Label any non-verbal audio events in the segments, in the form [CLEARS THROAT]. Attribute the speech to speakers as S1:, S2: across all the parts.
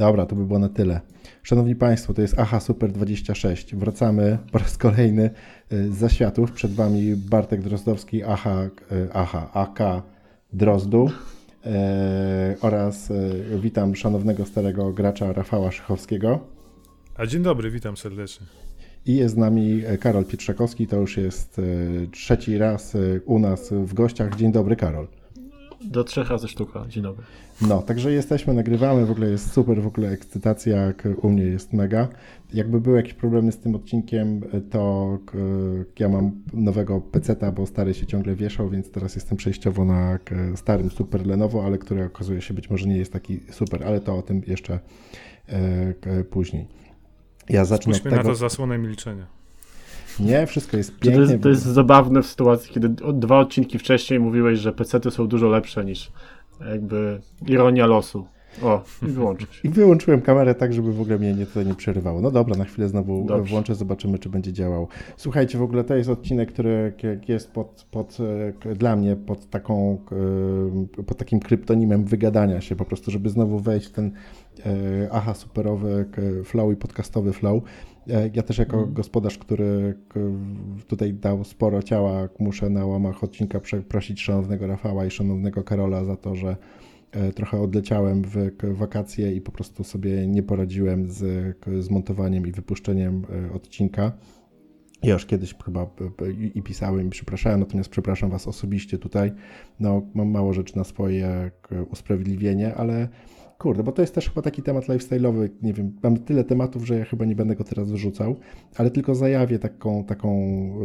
S1: Dobra, to by było na tyle. Szanowni Państwo, to jest AHA Super 26. Wracamy po raz kolejny z zaświatów. Przed Wami Bartek Drozdowski, AHA, AHA AK Drozdu. E, oraz e, witam szanownego starego gracza Rafała Szychowskiego.
S2: A dzień dobry, witam serdecznie.
S1: I jest z nami Karol Pietrzakowski, to już jest trzeci raz u nas w gościach. Dzień dobry, Karol.
S3: Do trzech razy sztuka. Dzień dobry.
S1: No, także jesteśmy, nagrywamy, w ogóle jest super, w ogóle ekscytacja, u mnie jest mega. Jakby były jakieś problemy z tym odcinkiem, to ja mam nowego peceta, bo stary się ciągle wieszał, więc teraz jestem przejściowo na starym super Lenovo, ale który okazuje się być może nie jest taki super, ale to o tym jeszcze e, później.
S2: Ja zacznę Spójrzmy tego... na to zasłonę milczenia.
S1: Nie, wszystko jest pięknie. To
S3: jest, to jest zabawne w sytuacji, kiedy dwa odcinki wcześniej mówiłeś, że PC-ty są dużo lepsze niż jakby ironia losu. O, i [LAUGHS] wyłączysz.
S1: I wyłączyłem kamerę tak, żeby w ogóle mnie nie, tutaj nie przerywało. No dobra, na chwilę znowu Dobrze. włączę, zobaczymy, czy będzie działał. Słuchajcie, w ogóle to jest odcinek, który jest pod, pod, e, dla mnie pod, taką, e, pod takim kryptonimem wygadania się, po prostu, żeby znowu wejść w ten e, aha, superowy flow i podcastowy flow. Ja też jako mm. gospodarz, który tutaj dał sporo ciała, muszę na łamach odcinka przeprosić szanownego Rafała i szanownego Karola za to, że e, trochę odleciałem w wakacje i po prostu sobie nie poradziłem z zmontowaniem i wypuszczeniem e, odcinka. Ja już kiedyś chyba i pisałem i przepraszałem, natomiast przepraszam Was osobiście tutaj. No, mam mało rzeczy na swoje usprawiedliwienie, ale Kurde, bo to jest też chyba taki temat lifestyle'owy, nie wiem, mam tyle tematów, że ja chyba nie będę go teraz wyrzucał, ale tylko zajawię taką, taką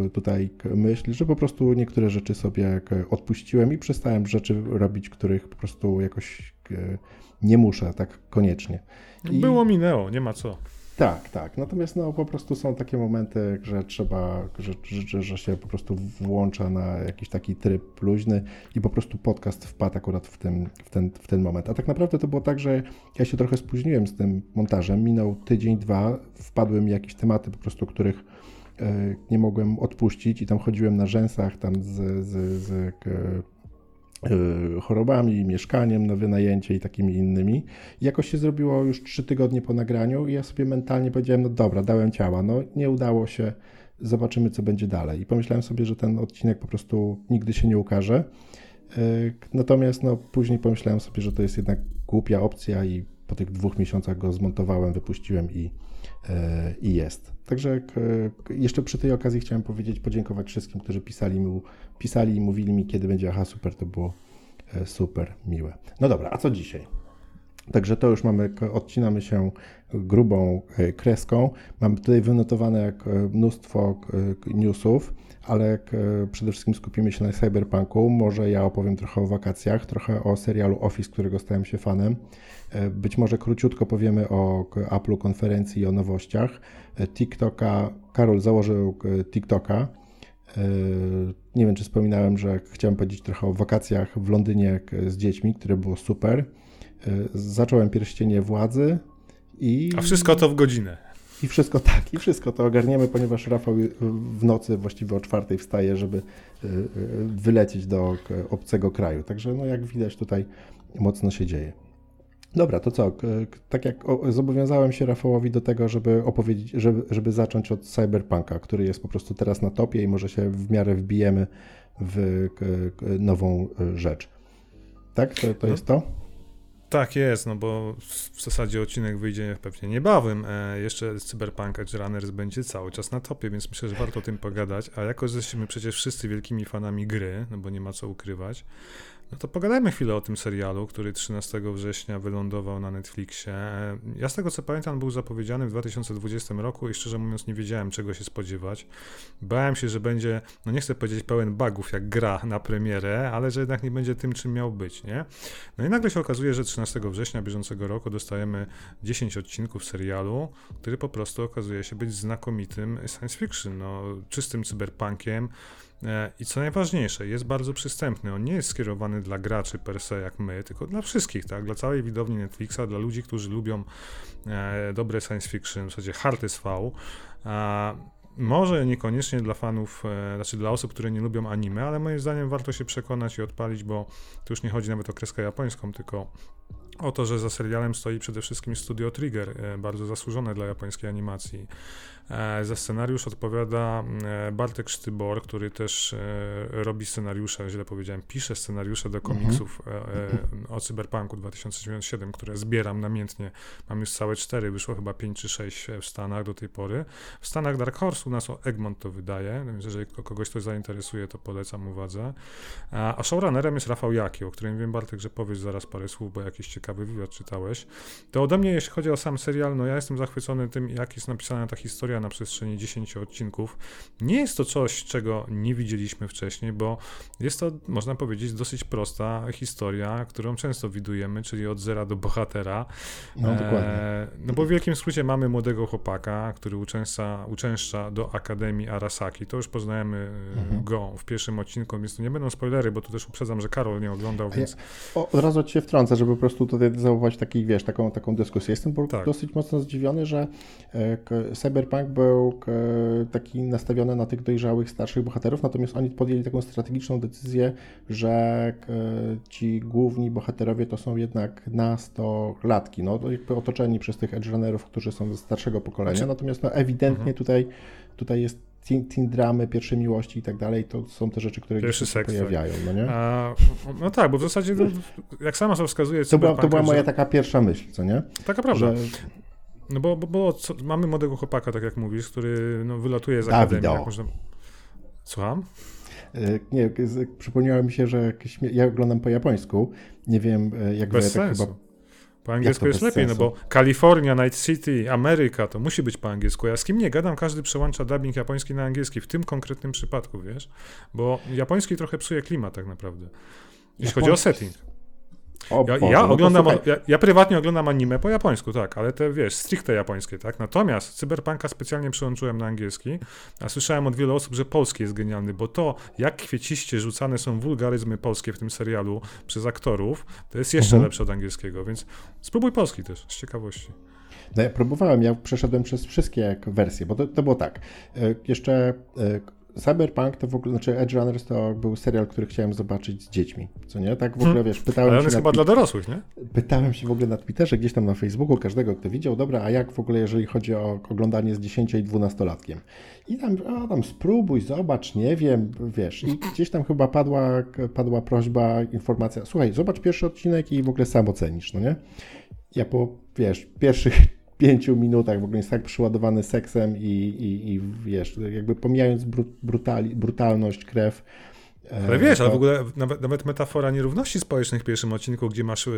S1: e, tutaj myśl, że po prostu niektóre rzeczy sobie odpuściłem i przestałem rzeczy robić, których po prostu jakoś nie muszę tak koniecznie.
S2: I... Było minęło, nie ma co.
S1: Tak, tak. Natomiast no, po prostu są takie momenty, że trzeba, że, że, że się po prostu włącza na jakiś taki tryb luźny i po prostu podcast wpadł akurat w ten, w, ten, w ten moment. A tak naprawdę to było tak, że ja się trochę spóźniłem z tym montażem. Minął tydzień, dwa, wpadły mi jakieś tematy po prostu, których e, nie mogłem odpuścić i tam chodziłem na rzęsach tam z, z, z chorobami, mieszkaniem na wynajęcie i takimi innymi. Jakoś się zrobiło już trzy tygodnie po nagraniu i ja sobie mentalnie powiedziałem, no dobra, dałem ciała, no nie udało się, zobaczymy co będzie dalej. I pomyślałem sobie, że ten odcinek po prostu nigdy się nie ukaże. Y, natomiast no, później pomyślałem sobie, że to jest jednak głupia opcja i po tych dwóch miesiącach go zmontowałem, wypuściłem i, i jest. Także jeszcze przy tej okazji chciałem powiedzieć, podziękować wszystkim, którzy pisali, mu, pisali i mówili mi, kiedy będzie aha, super, to było e, super miłe. No dobra, a co dzisiaj? Także to już mamy, odcinamy się grubą e, kreską. Mamy tutaj wynotowane mnóstwo newsów, ale przede wszystkim skupimy się na cyberpunku. Może ja opowiem trochę o wakacjach, trochę o serialu Office, którego stałem się fanem. E, być może króciutko powiemy o Apple konferencji i o nowościach. E, TikToka, Karol założył e, TikToka. Nie wiem, czy wspominałem, że chciałem powiedzieć trochę o wakacjach w Londynie z dziećmi, które było super. Zacząłem pierścienie władzy i.
S2: A wszystko to w godzinę.
S1: I wszystko tak, i wszystko to ogarniemy, ponieważ Rafał w nocy właściwie o czwartej wstaje, żeby wylecieć do obcego kraju. Także, no jak widać, tutaj mocno się dzieje. Dobra, to co? Tak jak zobowiązałem się Rafałowi do tego, żeby opowiedzieć, żeby, żeby zacząć od Cyberpunka, który jest po prostu teraz na topie i może się w miarę wbijemy w nową e, rzecz. Tak? To, to no, jest to?
S2: Tak jest, no bo w zasadzie odcinek wyjdzie pewnie niebawem. E, jeszcze Cyberpunk Edge Runners będzie cały czas na topie, więc myślę, że warto o tym pogadać. A jako, że jesteśmy przecież wszyscy wielkimi fanami gry, no bo nie ma co ukrywać, no to pogadajmy chwilę o tym serialu, który 13 września wylądował na Netflixie. Ja z tego co pamiętam, był zapowiedziany w 2020 roku i szczerze mówiąc nie wiedziałem czego się spodziewać. Bałem się, że będzie, no nie chcę powiedzieć pełen bugów jak gra na premierę, ale że jednak nie będzie tym, czym miał być, nie? No i nagle się okazuje, że 13 września bieżącego roku dostajemy 10 odcinków serialu, który po prostu okazuje się być znakomitym science fiction, no, czystym cyberpunkiem, E, I co najważniejsze, jest bardzo przystępny. On nie jest skierowany dla graczy per se jak my, tylko dla wszystkich, tak? Dla całej widowni Netflixa, dla ludzi, którzy lubią e, dobre science fiction, w zasadzie hard SV. E, może niekoniecznie dla fanów, e, znaczy dla osób, które nie lubią anime, ale moim zdaniem warto się przekonać i odpalić, bo tu już nie chodzi nawet o kreskę japońską, tylko o to, że za serialem stoi przede wszystkim studio Trigger, bardzo zasłużone dla japońskiej animacji. E, za scenariusz odpowiada e, Bartek Sztybor, który też e, robi scenariusze, źle powiedziałem, pisze scenariusze do mhm. komiksów mhm. o Cyberpunku 2077, które zbieram namiętnie. Mam już całe cztery, wyszło chyba pięć czy sześć w Stanach do tej pory. W Stanach Dark Horse u nas o Egmont to wydaje, więc jeżeli kogoś to zainteresuje, to polecam uwadze. A showrunnerem jest Rafał Jaki, o którym wiem, Bartek, że powiesz zaraz parę słów, bo jakiś ciekawy wywiad czytałeś. To ode mnie, jeśli chodzi o sam serial, no ja jestem zachwycony tym, jak jest napisana ta historia historia na przestrzeni 10 odcinków. Nie jest to coś, czego nie widzieliśmy wcześniej, bo jest to, można powiedzieć, dosyć prosta historia, którą często widujemy, czyli od zera do bohatera.
S1: No, dokładnie.
S2: E, no bo w wielkim skrócie mamy młodego chłopaka, który uczęszcza, uczęszcza do Akademii Arasaki. To już poznajemy e, mhm. go w pierwszym odcinku, więc to nie będą spoilery, bo tu też uprzedzam, że Karol nie oglądał, więc...
S1: Ja, od razu cię wtrącę, żeby po prostu tutaj zauważyć taki, wiesz, taką, taką dyskusję. Jestem tak. dosyć mocno zdziwiony, że e, Cyberpunk był e, taki nastawiony na tych dojrzałych, starszych bohaterów, natomiast oni podjęli taką strategiczną decyzję, że e, ci główni bohaterowie to są jednak nastolatki, no jakby otoczeni przez tych edgerunnerów, którzy są ze starszego pokolenia, znaczy... natomiast no, ewidentnie mhm. tutaj, tutaj jest teen, teen dramy, pierwsze miłości i tak dalej, to są te rzeczy, które
S2: Pierwszy
S1: się pojawiają, no nie?
S2: A, no tak, bo w zasadzie, no, jak sama to wskazuje...
S1: To była, to była moja że... taka pierwsza myśl, co nie?
S2: Taka prawda. Że, no bo, bo, bo co, mamy młodego chłopaka, tak jak mówisz, który no, wylatuje z
S1: Dawido.
S2: akademii. Można... Słucham?
S1: E, nie, przypomniało mi się, że ja oglądam po japońsku. Nie wiem, e, jak
S2: Bez sensu. chyba. Po angielsku jest lepiej, sensu? no bo Kalifornia, Night City, Ameryka, to musi być po angielsku. Ja z kim nie gadam, każdy przełącza dubbing japoński na angielski, w tym konkretnym przypadku, wiesz? Bo japoński trochę psuje klimat tak naprawdę. Jeśli chodzi o setting. O, ja, ja no oglądam, ja, ja, prywatnie oglądam anime po japońsku, tak, ale te, wiesz, stricte japońskie, tak. Natomiast Cyberpunka specjalnie przełączyłem na angielski, a słyszałem od wielu osób, że polski jest genialny, bo to, jak kwieciście rzucane są wulgaryzmy polskie w tym serialu przez aktorów, to jest jeszcze mhm. lepsze od angielskiego, więc spróbuj polski też, z ciekawości.
S1: No ja próbowałem, ja przeszedłem przez wszystkie wersje, bo to, to było tak. E, jeszcze e, Cyberpunk to w ogóle, znaczy Edge Runners to był serial, który chciałem zobaczyć z dziećmi, co nie? Tak w ogóle, hmm. wiesz, pytałem
S2: Ale on jest chyba dla dorosłych, nie?
S1: Pytałem się w ogóle na Twitterze, gdzieś tam na Facebooku, każdego, kto widział, dobra, a jak w ogóle, jeżeli chodzi o oglądanie z 10 i 12-latkiem? I tam, a tam spróbuj, zobacz, nie wiem, wiesz, i gdzieś tam chyba padła, padła prośba, informacja, słuchaj, zobacz pierwszy odcinek i w ogóle sam ocenisz, no nie? Ja po, wiesz, pierwszych pięciu minutach w ogóle jest tak przeładowany seksem i, i, i wiesz, jakby pomijając brutali, brutalność, krew,
S2: ale wiesz, ale w ogóle nawet, nawet, metafora nierówności społecznych w pierwszym odcinku, gdzie masz e,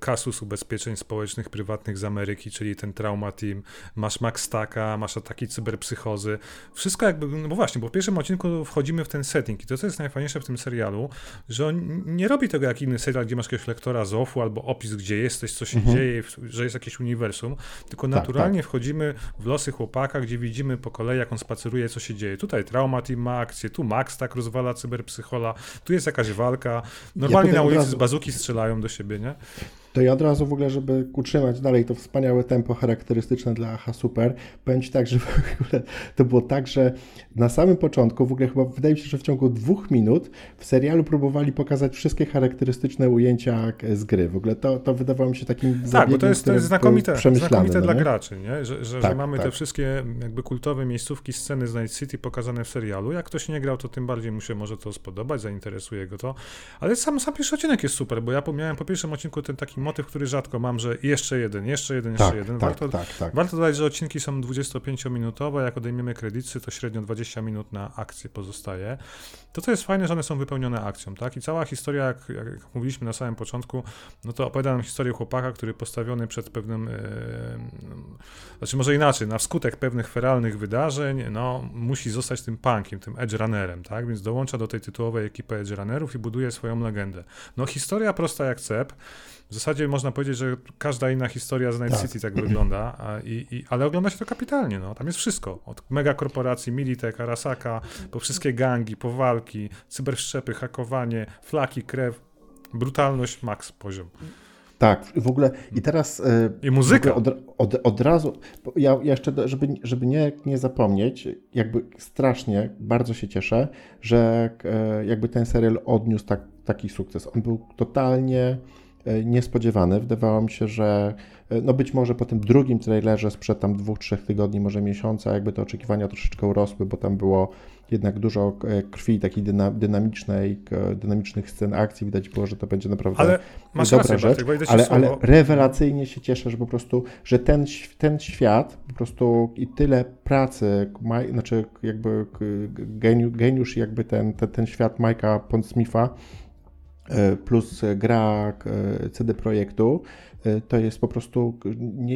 S2: kasus ubezpieczeń społecznych prywatnych z Ameryki, czyli ten trauma team, masz Max Taka, masz ataki cyberpsychozy, wszystko jakby, no bo właśnie, bo w pierwszym odcinku wchodzimy w ten setting i to, co jest najfajniejsze w tym serialu, że on nie robi tego jak inny serial, gdzie masz jakiegoś lektora ZOF-u albo opis, gdzie jesteś, co się mhm. dzieje, że jest jakieś uniwersum, tylko tak, naturalnie tak. wchodzimy w losy chłopaka, gdzie widzimy po kolei, jak on spaceruje, co się dzieje. Tutaj trauma team ma akcję, tu Max tak rozwala cyberpsychozę, Hola, tu jest jakaś walka. Normalnie ja na ulicy z bazuki strzelają do siebie, nie?
S1: To ja od razu w ogóle, żeby utrzymać dalej to wspaniałe tempo charakterystyczne dla AHA Super, powiem Ci tak, [LAUGHS] że w ogóle to było tak, że na samym początku, w ogóle chyba wydaje mi się, że w ciągu dwóch minut w serialu próbowali pokazać wszystkie charakterystyczne ujęcia z gry. W ogóle to, to wydawało mi się takim
S2: Tak, zabiegiem, bo to jest, to jest znakomite, znakomite no dla graczy, nie? Że, że,
S1: tak,
S2: że mamy
S1: tak.
S2: te wszystkie jakby kultowe miejscówki, sceny z Night City pokazane w serialu. Jak ktoś nie grał, to tym bardziej mu się może to spodobać, zainteresuje go to. Ale sam, sam pierwszy odcinek jest super, bo ja miałem po pierwszym odcinku ten taki motyw, który rzadko mam, że jeszcze jeden, jeszcze jeden, jeszcze
S1: tak,
S2: jeden.
S1: Tak,
S2: warto,
S1: tak, tak.
S2: warto dodać, że odcinki są 25-minutowe, jak odejmiemy kredyty, to średnio 20 minut na akcję pozostaje. To, co jest fajne, że one są wypełnione akcją, tak? I cała historia, jak, jak mówiliśmy na samym początku, no to opowiadam historię chłopaka, który postawiony przed pewnym, yy, znaczy może inaczej, na wskutek pewnych feralnych wydarzeń, no musi zostać tym punkiem, tym edge runnerem, tak? Więc dołącza do tej tytułowej ekipy edge runnerów i buduje swoją legendę. No historia prosta jak cep, w zasadzie można powiedzieć, że każda inna historia z Night tak. City tak wygląda, i, i, ale ogląda się to kapitalnie. No. Tam jest wszystko. Od megakorporacji, Militech, Arasaka, po wszystkie gangi, po walki, cyberszczepy, hakowanie, flaki, krew, brutalność, max poziom.
S1: Tak, w ogóle i teraz.
S2: E, I muzyka.
S1: Od, od, od razu. Ja, ja jeszcze, żeby, żeby nie, nie zapomnieć, jakby strasznie, bardzo się cieszę, że e, jakby ten serial odniósł tak, taki sukces. On był totalnie niespodziewany. Wydawało mi się, że no być może po tym drugim trailerze sprzed tam dwóch, trzech tygodni, może miesiąca, jakby te oczekiwania troszeczkę urosły, bo tam było jednak dużo e, krwi, takiej dynamicznej, dynamicznych scen akcji. Widać było, że to będzie naprawdę ale masz dobra rację, rzecz. Bartek, ale, ale rewelacyjnie się cieszę, że po prostu, że ten, ten świat po prostu i tyle pracy, znaczy jakby geniusz, jakby ten, ten, ten świat Mike'a Pondsmitha e, plus gra e, CD Projektu Y, to jest po prostu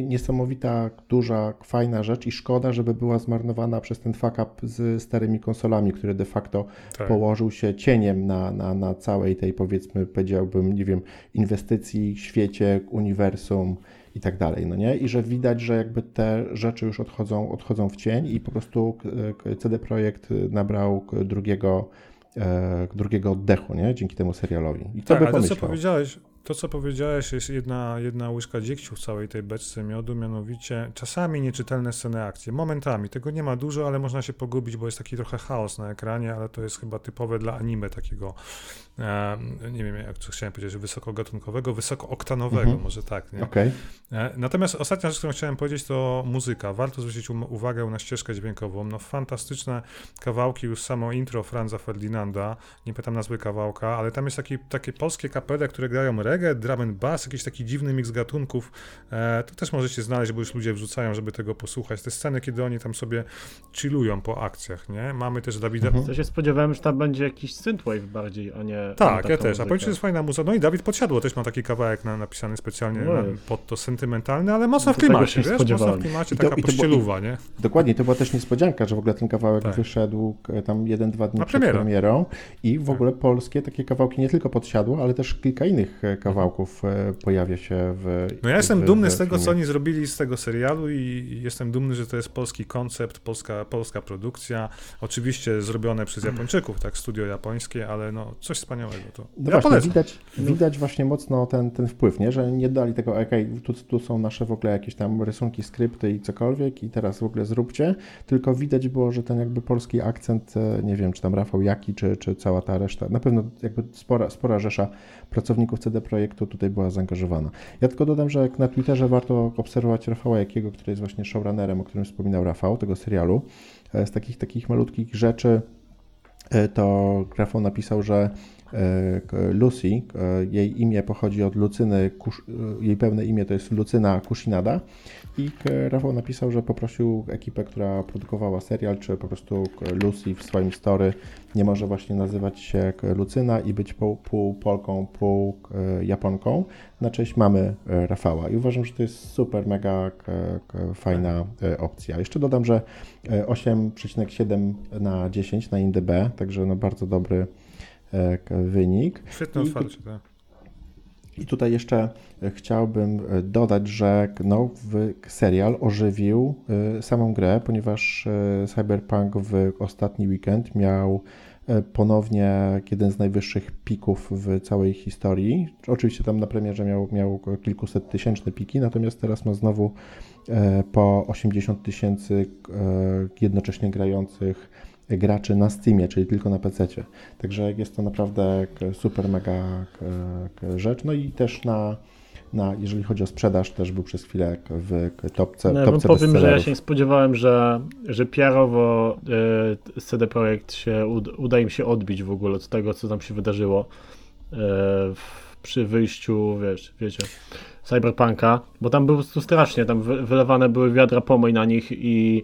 S1: niesamowita, duża, fajna rzecz i szkoda, żeby była zmarnowana przez ten fuck up z starymi konsolami, który de facto tak. położył się cieniem na, na, na całej tej, powiedzmy, powiedziałbym, nie wiem, inwestycji, świecie, uniwersum i tak dalej, no nie? I że widać, że jakby te rzeczy już odchodzą, odchodzą w cień i po prostu CD Projekt nabrał drugiego, e, drugiego oddechu, nie? Dzięki temu serialowi.
S2: I to tak, by ale to, co powiedziałeś, to, co powiedziałeś, jest jedna, jedna łyżka dziegciu w całej tej beczce miodu, mianowicie czasami nieczytelne sceny akcji, momentami. Tego nie ma dużo, ale można się pogubić, bo jest taki trochę chaos na ekranie, ale to jest chyba typowe dla anime takiego, e, nie wiem jak co chciałem powiedzieć, wysokogatunkowego, wysokooktanowego, mhm. może tak, nie?
S1: Okay.
S2: E, natomiast ostatnia rzecz, którą chciałem powiedzieć, to muzyka. Warto zwrócić uwagę na ścieżkę dźwiękową. No fantastyczne kawałki, już samo intro Franza Ferdinanda, nie pytam nazwy kawałka, ale tam jest taki, takie polskie kapele, które grają reggae, drum and bass, jakiś taki dziwny miks gatunków. E, to też możecie znaleźć, bo już ludzie wrzucają, żeby tego posłuchać. Te sceny, kiedy oni tam sobie chillują po akcjach, nie? Mamy też Dawida...
S3: Mhm. Ja się spodziewałem, że tam będzie jakiś synthwave bardziej, a nie...
S2: Tak, ja też, a powiedz, jest fajna muzyka. No i Dawid Podsiadło też ma taki kawałek na, napisany specjalnie no na, pod to sentymentalny, ale mocno w klimacie, wiesz? Mocno w klimacie, taka to, pościeluwa, nie?
S1: Dokładnie, to była też niespodzianka, że w ogóle ten kawałek tak. wyszedł e, tam jeden, dwa dni na przed premierą i w tak. ogóle polskie takie kawałki nie tylko podsiadło, ale też kilka innych e, kawałków e, pojawia się w.
S2: No ja jestem w, dumny w z tego, co oni zrobili z tego serialu, i jestem dumny, że to jest polski koncept, polska, polska produkcja. Oczywiście zrobione przez Japończyków, tak, studio japońskie, ale no coś wspaniałego to.
S1: No ja właśnie, widać, widać właśnie mocno ten, ten wpływ, nie? że nie dali tego, ok, tu, tu są nasze w ogóle jakieś tam rysunki, skrypty i cokolwiek, i teraz w ogóle zróbcie, tylko widać było, że ten jakby polski akcent, e, nie wiem, czy tam Rafał Jaki, czy, czy cała ta reszta, na pewno jakby spora, spora rzesza pracowników CD Projektu tutaj była zaangażowana. Ja tylko dodam, że na Twitterze warto obserwować Rafała Jakiego, który jest właśnie showrunnerem, o którym wspominał Rafał, tego serialu. E, z takich, takich malutkich rzeczy e, to Rafał napisał, że Lucy, jej imię pochodzi od Lucyny, jej pełne imię to jest Lucyna Kushinada i Rafał napisał, że poprosił ekipę, która produkowała serial, czy po prostu Lucy w swoim story nie może właśnie nazywać się Lucyna i być pół, pół Polką, pół e, Japonką. Na cześć mamy e, Rafała i uważam, że to jest super, mega fajna e, opcja. Jeszcze dodam, że 8,7 na 10 na INDB, także no bardzo dobry wynik.
S2: Świetne otwarcie, tak.
S1: I tutaj jeszcze e, chciałbym e, dodać, że no, serial ożywił e, samą grę, ponieważ Cyberpunk w ostatni weekend miał ponownie jeden z najwyższych pików w całej historii. Oczywiście tam na premierze miał, miał kilkuset tysięczne piki, natomiast teraz ma znowu po 80 tysięcy jednocześnie grających graczy na Steamie, czyli tylko na PC. Także jest to naprawdę super mega rzecz. No i też na, na, jeżeli chodzi o sprzedaż, też był przez chwilę w topce. No, topce
S3: powiem, że ja się nie spodziewałem, że, że PR-owo y, CD Projekt się uda im się odbić w ogóle od tego, co tam się wydarzyło y, przy wyjściu, wiesz, wiecie, Cyberpunka, bo tam było strasznie, tam wylewane były wiadra pomyj na nich i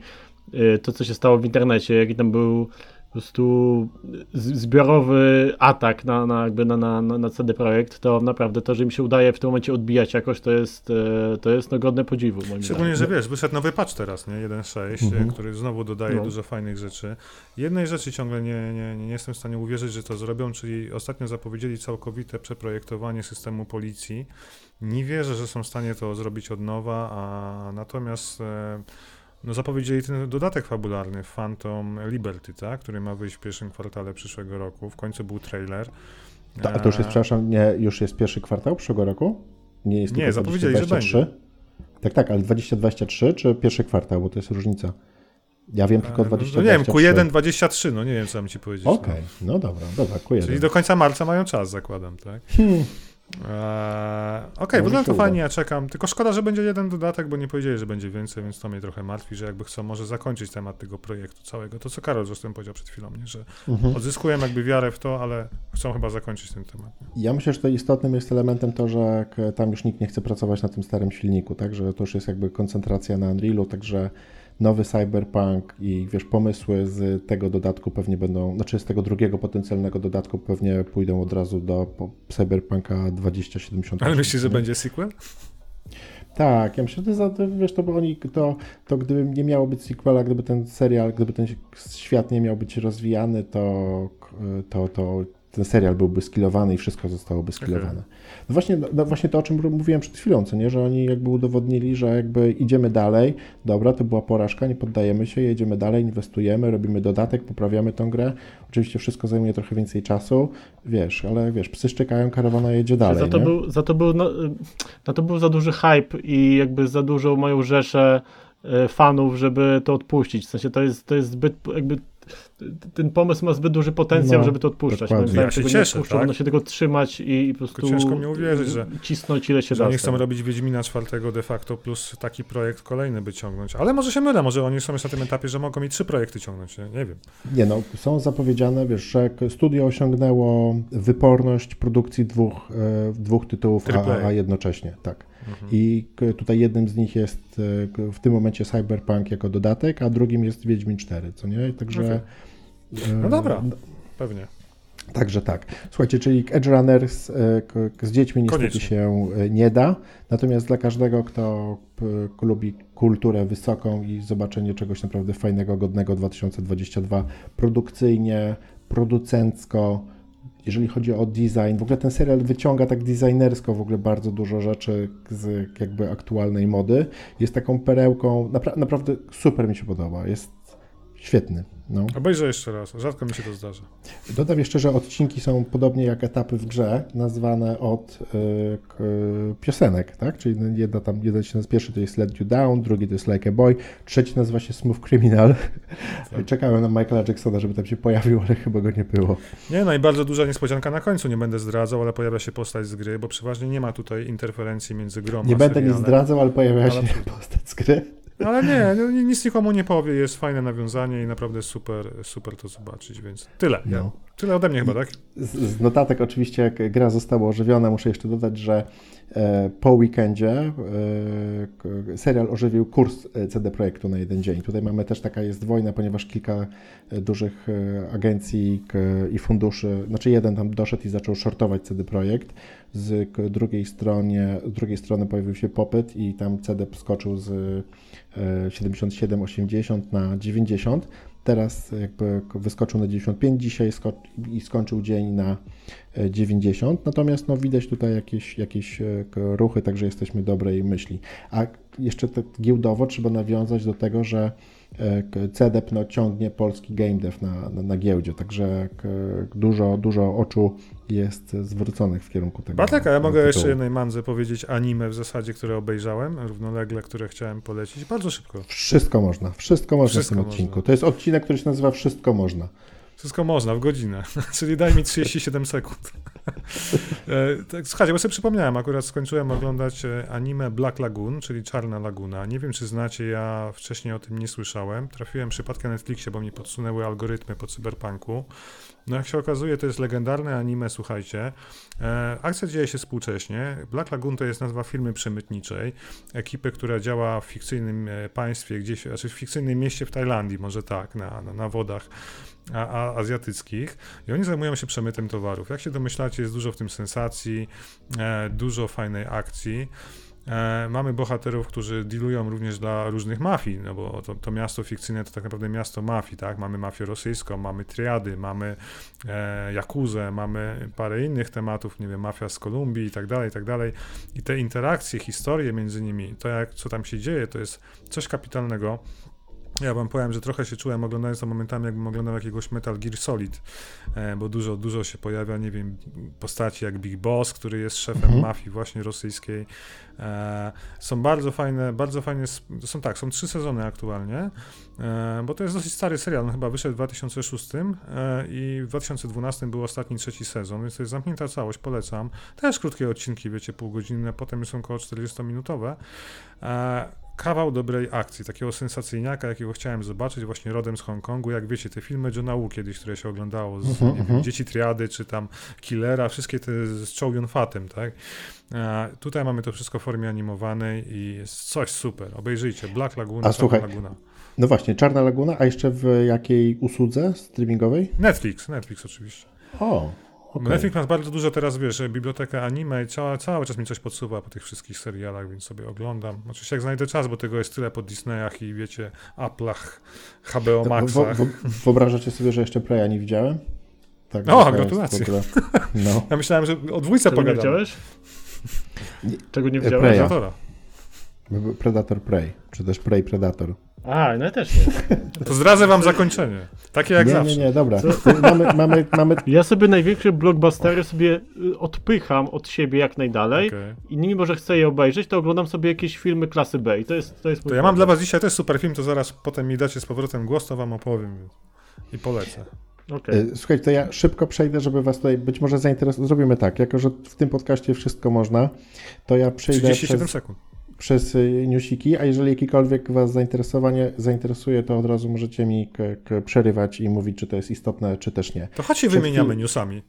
S3: to, co się stało w internecie, jaki tam był po prostu zbiorowy atak na, na, jakby na, na, na CD Projekt, to naprawdę to, że im się udaje w tym momencie odbijać jakoś, to jest, y, to jest no godne podziwu.
S2: Szczególnie, że wiesz, wyszedł nowy patch teraz, nie? 1.6, mhm. który znowu dodaje no. dużo fajnych rzeczy. Jednej rzeczy ciągle nie, nie, nie jestem w stanie uwierzyć, że to zrobią, czyli ostatnio zapowiedzieli całkowite przeprojektowanie systemu policji. Nie wierzę, że są w stanie to zrobić od nowa, a natomiast... E, no zapowiedzieli ten dodatek fabularny Phantom Liberty, tak? który ma wyjść w pierwszym kwartale przyszłego roku. W końcu był trailer.
S1: A to już jest, przepraszam, nie, już jest pierwszy kwartał przyszłego roku?
S2: Nie jest Nie, zapowiedzieli, 2023? że będzie.
S1: Tak, tak, ale 2023 czy pierwszy kwartał, bo to jest różnica. Ja wiem tylko 2023.
S2: No, nie wiem, Q1 23, no nie wiem, co mam ci powiedzieć.
S1: Okej, okay. no. no dobra, dobra,
S2: Q1. Czyli do końca marca mają czas, zakładam, tak? Hmm. Eee, Okej, okay, wygląda to fajnie, ja czekam. Tylko szkoda, że będzie jeden dodatek, bo nie powiedzieli, że będzie więcej, więc to mnie trochę martwi, że jakby chcą może zakończyć temat tego projektu całego. To co Karol zresztą powiedział przed chwilą, nie? że mhm. odzyskują jakby wiarę w to, ale chcą chyba zakończyć ten temat.
S1: Nie? Ja myślę, że to istotnym jest elementem to, że tam już nikt nie chce pracować na tym starym silniku, tak, że to już jest jakby koncentracja na Unrealu, także nowy Cyberpunk i wiesz, pomysły z tego dodatku pewnie będą, znaczy z tego drugiego potencjalnego dodatku pewnie pójdą od razu do Cyberpunka 2078.
S2: Ale myślisz, że będzie sequel?
S1: Tak, ja myślę, że to, to, wiesz, to by oni, to, to gdyby nie miało być sequela, gdyby ten serial, gdyby ten świat nie miał być rozwijany, to, to, to ten serial byłby skilowany i wszystko zostałoby skilowane. Okay. No właśnie, no właśnie to, o czym mówiłem przed chwilą, co nie, że oni jakby udowodnili, że jakby idziemy dalej, dobra, to była porażka, nie poddajemy się, jedziemy dalej, inwestujemy, robimy dodatek, poprawiamy tą grę. Oczywiście wszystko zajmuje trochę więcej czasu, wiesz, ale wiesz, psy szczekają, karawana jedzie dalej.
S3: Za to,
S1: nie?
S3: Był, za to był, no, na to był za duży hype i jakby za dużo mają rzeszę e, fanów, żeby to odpuścić. W sensie to jest, to jest zbyt jakby ten pomysł ma zbyt duży potencjał, no, żeby to odpuszczać.
S2: Moim ja się cieszę,
S3: tak? Będą się tego trzymać i, po prostu
S2: ciężko mi uwierzyć, że
S3: cisnąć ile się
S2: że
S3: da.
S2: Oni chcą robić Wiedźmina czwartego de facto plus taki projekt kolejny by ciągnąć. Ale może się mylę, może oni są już na tym etapie, że mogą mi trzy projekty ciągnąć, nie, nie wiem.
S1: Nie no, są zapowiedziane, wiesz, że studio osiągnęło wyporność produkcji dwóch, e, dwóch tytułów a, a jednocześnie, tak. Mhm. I tutaj jednym z nich jest e, w tym momencie Cyberpunk jako dodatek, a drugim jest Wiedźmin 4, co nie? Także okay.
S2: No dobra, pewnie.
S1: Także tak. Słuchajcie, czyli Edge Runners e, z dziećmi niestety Koniecznie. się e, nie da, natomiast dla każdego, kto lubi kulturę wysoką i zobaczenie czegoś naprawdę fajnego, godnego 2022 produkcyjnie, producencko, jeżeli chodzi o design, w ogóle ten serial wyciąga tak designersko w ogóle bardzo dużo rzeczy z jakby aktualnej mody. Jest taką perełką, napra naprawdę super mi się podoba. Jest świetny. No.
S2: Obejrzę jeszcze raz, rzadko mi się to zdarza.
S1: Dodam jeszcze, że odcinki są podobnie jak etapy w grze, nazwane od y, piosenek, tak? Czyli jedna tam, jeden się nazywa, pierwszy to jest Let You Down, drugi to jest Like a Boy, trzeci nazywa się Smooth Criminal. Tak. [LAUGHS] Czekałem na Michaela Jacksona, żeby tam się pojawił, ale chyba go nie było.
S2: Nie, no i bardzo duża niespodzianka na końcu, nie będę zdradzał, ale pojawia się postać z gry, bo przeważnie nie ma tutaj interferencji między grą
S1: nie Nie będę nic zdradzał, ale pojawia ale... się [LAUGHS] postać z gry.
S2: Ale nie, no, nic nikomu nie powie, jest fajne nawiązanie i naprawdę super, super to zobaczyć, więc tyle. No. Tyle ode mnie chyba, tak?
S1: Z, z, notatek oczywiście, jak gra została ożywiona, muszę jeszcze dodać, że po weekendzie e, serial ożywił kurs e, CD Projektu na jeden dzień. Tutaj mamy też taka jest wojna, ponieważ kilka e, dużych e, agencji i funduszy, znaczy jeden tam doszedł i zaczął shortować CD Projekt. Z drugiej, stronie, z drugiej strony pojawił się popyt i tam CD skoczył z 77-80 na 90 teraz jakby wyskoczył na 95 dzisiaj i skończył dzień na 90. E, Natomiast no, widać tutaj jakieś, jakieś e, ruchy, także jesteśmy dobrej myśli. A jeszcze tak giełdowo trzeba nawiązać do tego, że CDEP no, ciągnie polski game dev na, na, na giełdzie, także dużo, dużo oczu jest zwróconych w kierunku tego.
S2: A ja mogę tytułu. jeszcze jednej mandze powiedzieć anime w zasadzie, które obejrzałem, równolegle, które chciałem polecić, bardzo szybko.
S1: Wszystko można, wszystko można wszystko w tym odcinku. Można. To jest odcinek, który się nazywa Wszystko można.
S2: Wszystko można w godzinę, [LAUGHS] czyli daj mi 37 sekund. [LAUGHS] E, tak, słuchajcie, bo sobie przypomniałem, akurat skończyłem oglądać e, anime Black Lagoon, czyli Czarna Laguna. Nie wiem, czy znacie, ja wcześniej o tym nie słyszałem. Trafiłem przypadkiem na Netflixie, bo mi podsunęły algorytmy po cyberpunku. No jak się okazuje, to jest legendarne anime, słuchajcie. E, akcja dzieje się współcześnie. Black Lagoon to jest nazwa firmy przemytniczej, ekipy, która działa w fikcyjnym państwie, gdzieś, znaczy w fikcyjnym mieście w Tajlandii, może tak, na, na, na wodach a, a, azjatyckich i oni zajmują się przemytem towarów. Jak się domyślacie, jest dużo w tym sensacji, e, dużo fajnej akcji. E, mamy bohaterów, którzy dealują również dla różnych mafii, no bo to, to, miasto fikcyjne to tak naprawdę miasto mafii, tak? Mamy mafię rosyjską, mamy triady, mamy e, jakuzę, mamy parę innych tematów, nie wiem, mafia z Kolumbii i tak dalej, i tak dalej. I te interakcje, historie między nimi, to jak, co tam się dzieje, to jest coś kapitalnego. Ja wam powiem, że trochę się czułem oglądając to momentami, jakbym oglądał jakiegoś Metal Gear Solid, e, bo dużo, dużo się pojawia, nie wiem, postaci jak Big Boss, który jest szefem
S1: Mhm.
S2: mafii właśnie rosyjskiej. E, są bardzo fajne, bardzo fajne, są tak, są trzy sezony aktualnie, e, bo to jest dosyć stary serial, on chyba wyszedł w 2006 e, i w 2012 był ostatni, trzeci sezon, więc to jest zamknięta całość, polecam. Też krótkie odcinki, wiecie, półgodzinne, potem są około 40-minutowe. Kawał dobrej akcji, takiego sensacyjniaka, jakiego chciałem zobaczyć, właśnie rodem z Hongkongu. Jak wiecie, te filmy Johna Woo kiedyś, które się oglądało, z
S1: Mhm,
S2: nie wiem,
S1: mhm.
S2: Dzieci Triady, czy tam Killera, wszystkie te z Chow Yun Fatem, tak? E, tutaj mamy to wszystko w formie animowanej i jest coś super. Obejrzyjcie, Black Laguna,
S1: A
S2: Czarna
S1: słuchaj,
S2: Laguna.
S1: No właśnie, Czarna Laguna, a jeszcze w jakiej usłudze streamingowej?
S2: Netflix, Netflix oczywiście.
S1: O, okej.
S2: Netflix ma bardzo dużo teraz, wiesz, bibliotekę anime i cała, cały czas mi coś podsuwa po tych wszystkich serialach, więc sobie oglądam. Oczywiście jak znajdę czas, bo tego jest tyle po Disneyach i wiecie, Applach, HBO Maxach.
S1: wo- wo- Wyobrażacie sobie, że jeszcze Preya nie widziałem? Tak,
S2: O, gratulacje. [LAUGHS]
S1: No.
S2: Ja myślałem, że o dwójce
S3: Czego nie widziałeś? Czego nie
S1: E,
S3: widziałeś?
S1: Preya.
S2: Predatora.
S1: Predator Prey, czy też Prey Predator.
S3: A, no ja też nie. [LAUGHS]
S2: To zdradzę wam zakończenie. Takie jak
S1: nie,
S2: zawsze.
S1: nie, nie, dobra. Mamy, mamy, mamy
S3: Ja sobie największe blockbustery sobie y, odpycham od siebie jak najdalej
S2: Okej.
S3: i mimo, że chcę je obejrzeć, to oglądam sobie jakieś filmy klasy B i to jest, to jest
S2: To ja mam dla was dzisiaj też super film, to zaraz potem mi dacie z powrotem głos, to wam opowiem i polecę.
S3: Okej.
S1: E, Słuchajcie, to ja szybko przejdę, żeby was tutaj być może zainteresować. Zrobimy tak, jako że w tym podcaście wszystko można, to ja przejdę
S2: 37
S1: przez,
S2: sekund.
S1: Przez y, newsiki, a jeżeli jakikolwiek was zainteresowanie zainteresuje, to od razu możecie mi przerywać i mówić, czy to jest istotne, czy też nie.
S2: To chodź się
S1: Przed
S2: wymieniamy
S1: chwil-
S2: newsami.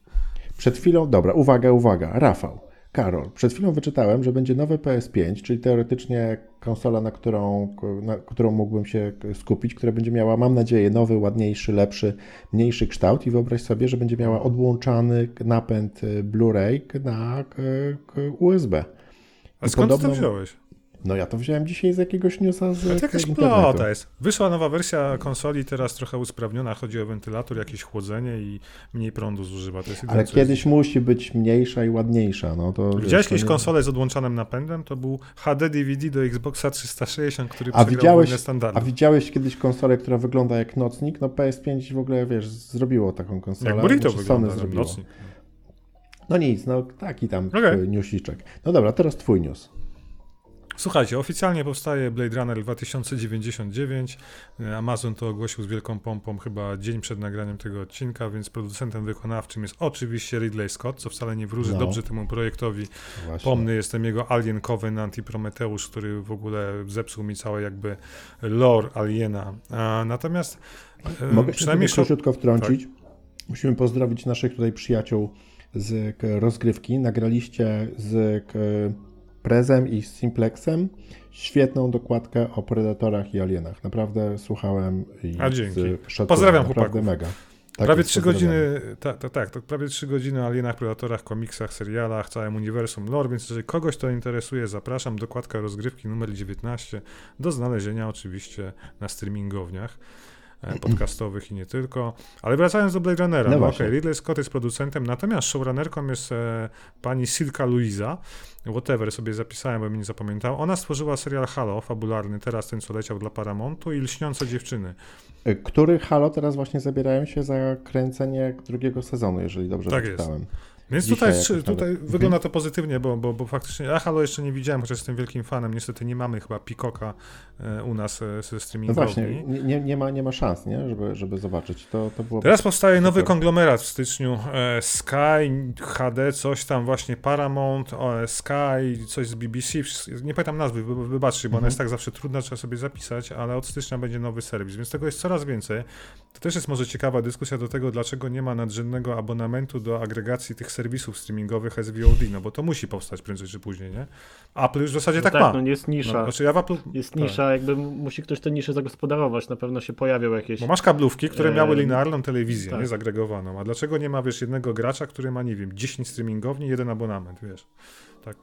S1: Przed chwilą, dobra, uwaga, uwaga, Rafał, Karol, przed chwilą wyczytałem, że będzie nowy PS5, czyli teoretycznie konsola, na którą, na którą mógłbym się skupić, która będzie miała, mam nadzieję, nowy, ładniejszy, lepszy, mniejszy kształt i wyobraź sobie, że będzie miała odłączany napęd y, Blu-ray na USB.
S2: A skąd
S1: podobno-
S2: to wziąłeś?
S1: No ja to wziąłem dzisiaj z jakiegoś newsa z
S2: to jakaś plota jest. Wyszła nowa wersja konsoli, teraz trochę usprawniona. Chodzi o wentylator, jakieś chłodzenie i mniej prądu zużywa. Jest
S1: Ale kiedyś musi być mniejsza i ładniejsza. No to,
S2: Jest. Widziałeś kiedyś
S1: nie-
S2: konsolę z odłączanym napędem? To był HD DVD do Xboxa 360, który
S1: A widziałeś, a widziałeś kiedyś konsolę, która wygląda jak nocnik? No PS5 w ogóle, wiesz, zrobiło taką konsolę.
S2: Jak burrito
S1: znaczy
S2: wygląda,
S1: zrobiło.
S2: nocnik.
S1: No nic, no taki tam okay. newsiczek. No dobra, teraz twój news.
S2: Słuchajcie, oficjalnie powstaje Blade Runner 2099. Amazon to ogłosił z wielką pompą chyba dzień przed nagraniem tego odcinka, więc producentem wykonawczym jest oczywiście Ridley Scott, co wcale nie wróży
S1: No.
S2: dobrze temu projektowi.
S1: Właśnie.
S2: Pomny jestem jego Alien Covenant i Prometeusz, który w ogóle zepsuł mi całe jakby lore Aliena. A, natomiast e,
S1: Mogę się
S2: przynajmniej
S1: króciutko wtrącić. Musimy pozdrowić naszych tutaj przyjaciół z rozgrywki. Nagraliście z Prezem i z Simplexem świetną dokładkę o Predatorach i Alienach. Naprawdę słuchałem i
S2: A, dzięki. Pozdrawiam
S1: Naprawdę
S2: chłopaków.
S1: mega. Tak
S2: prawie trzy godziny, tak, tak, tak, to prawie trzy godziny o alienach, predatorach, komiksach, serialach, całym uniwersum lore, więc jeżeli kogoś to interesuje, zapraszam. Dokładka rozgrywki numer 19 do znalezienia oczywiście na streamingowniach podcastowych i nie tylko. Ale wracając do Blade Runnera,
S1: No
S2: no, okej, Ridley Scott jest producentem, natomiast showrunnerką jest e, pani Silka Luisa, whatever sobie zapisałem, bo mi nie zapamiętał. Ona stworzyła serial Halo, fabularny, teraz ten, co leciał dla Paramountu i Lśniące dziewczyny.
S1: Y, Który Halo teraz właśnie zabierają się za kręcenie drugiego sezonu, jeżeli dobrze
S2: Tak jest. Więc
S1: Dzisiaj
S2: tutaj, tutaj
S1: nawet.
S2: wygląda to pozytywnie, bo, bo, bo faktycznie ja Halo jeszcze nie widziałem, chociaż jestem wielkim fanem. Niestety nie mamy chyba Pikoka e, u nas e, ze
S1: No
S2: streamingowni.
S1: właśnie, nie, nie, ma, nie ma szans, nie? Żeby, żeby zobaczyć. To, to było
S2: Teraz powstaje nowy konglomerat w styczniu. E, Sky, HD, coś tam właśnie, Paramount, Sky, coś z BBC. Nie pamiętam nazwy, wy- wybaczcie, bo ona
S1: Mhm.
S2: jest tak zawsze trudna, trzeba sobie zapisać, ale od stycznia będzie nowy serwis, więc tego jest coraz więcej. To też jest może ciekawa dyskusja do tego, dlaczego nie ma nadrzędnego abonamentu do agregacji tych serwisów streamingowych SVOD, no bo to musi powstać prędzej czy później, nie? Apple już w zasadzie
S3: No
S2: tak,
S3: tak,
S2: ma.
S3: no nie jest nisza.
S2: No, znaczy ja w Apple,
S3: Jest
S2: tak.
S3: nisza, jakby musi ktoś tę niszę zagospodarować. Na pewno się pojawią jakieś.
S2: Bo masz kablówki, które miały linearną telewizję,
S3: tak.
S2: nie zagregowaną. A dlaczego nie ma, wiesz, jednego gracza, który ma, nie wiem, 10 streamingowni, jeden abonament, wiesz? Tak.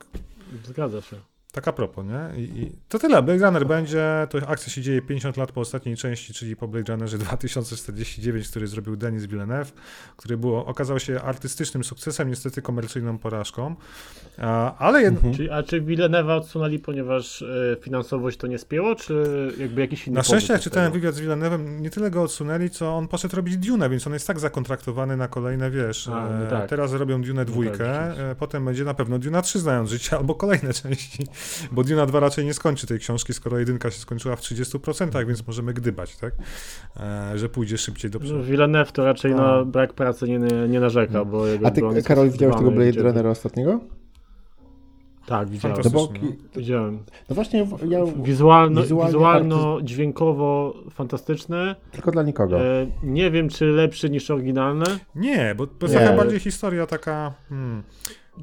S3: Zgadza się.
S2: Tak a propos, nie? I, I, to tyle. Blade Runner będzie, to akcja się dzieje 50 lat po ostatniej części, czyli po Blade Runnerze 2049, który zrobił Denis Villeneuve, który było, okazał się artystycznym sukcesem, niestety komercyjną porażką, a, ale jed...
S3: mhm. Czy, a czy Villeneuve'a odsunęli, ponieważ y, finansowość to nie spięło, czy jakby jakiś inny
S2: Na szczęście jak czytałem wywiad z Villeneuve'em, nie tyle go odsunęli, co on poszedł robić Dune, więc on jest tak zakontraktowany na kolejne, wiesz, a, no tak. teraz robią Dune no dwójkę, no tak, potem będzie na pewno Dune 3 znając życie, albo kolejne [LAUGHS] części. Bo Duna 2 raczej nie skończy tej książki, skoro jedynka się skończyła w 30%, więc możemy gdybać, tak? E, że pójdzie szybciej do przodu.
S3: No, Villeneuve to raczej A. na brak pracy nie, nie narzeka, hmm. bo
S1: A ty, Karol, widziałeś tego Blade Runnera ostatniego?
S3: Tak, widziałem. No, bo, widziałem.
S1: No właśnie, ja
S3: Wizualno, wizualno dźwiękowo fantastyczny.
S1: Tylko dla nikogo. E,
S3: nie wiem, czy lepszy niż oryginalny.
S2: Nie, bo to jest trochę bardziej historia taka. Hmm.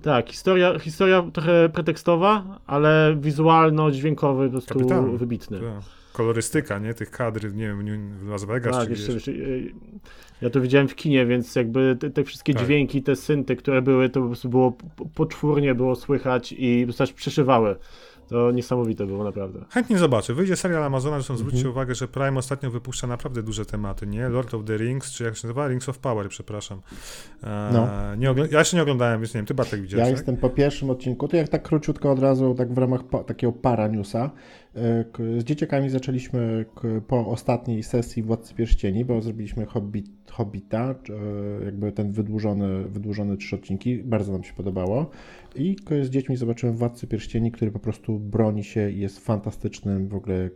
S3: Tak, historia, historia trochę pretekstowa, ale wizualno-dźwiękowy po prostu Kapitalny. wybitny.
S2: Tak. Kolorystyka, nie? Tych kadr, nie wiem, w Las Vegas tak, czy jeszcze, jeszcze,
S3: Ja to widziałem w kinie, więc jakby te, te wszystkie tak. dźwięki, te synty, które były, to po prostu było poczwórnie było słychać i po prostu przeszywały. To niesamowite było naprawdę.
S2: Chętnie zobaczę. Wyjdzie serial Amazona, zresztą zwróćcie mhm. uwagę, że Prime ostatnio wypuszcza naprawdę duże tematy, nie? Lord of the Rings, czy jak się nazywa? Rings of Power, przepraszam. E, no. nie ja jeszcze nie oglądałem, więc nie wiem, ty Bartek widziałeś,
S1: Ja
S2: tak?
S1: jestem po pierwszym odcinku, to jak tak króciutko od razu, tak w ramach pa, takiego para newsa, z dzieciakami zaczęliśmy po ostatniej sesji Władcy Pierścieni, bo zrobiliśmy Hobbit, Hobbita, e, jakby ten wydłużony, wydłużony trzy odcinki, bardzo nam się podobało. I z dziećmi zobaczyłem Władcy Pierścieni, który po prostu broni się i jest fantastycznym w ogóle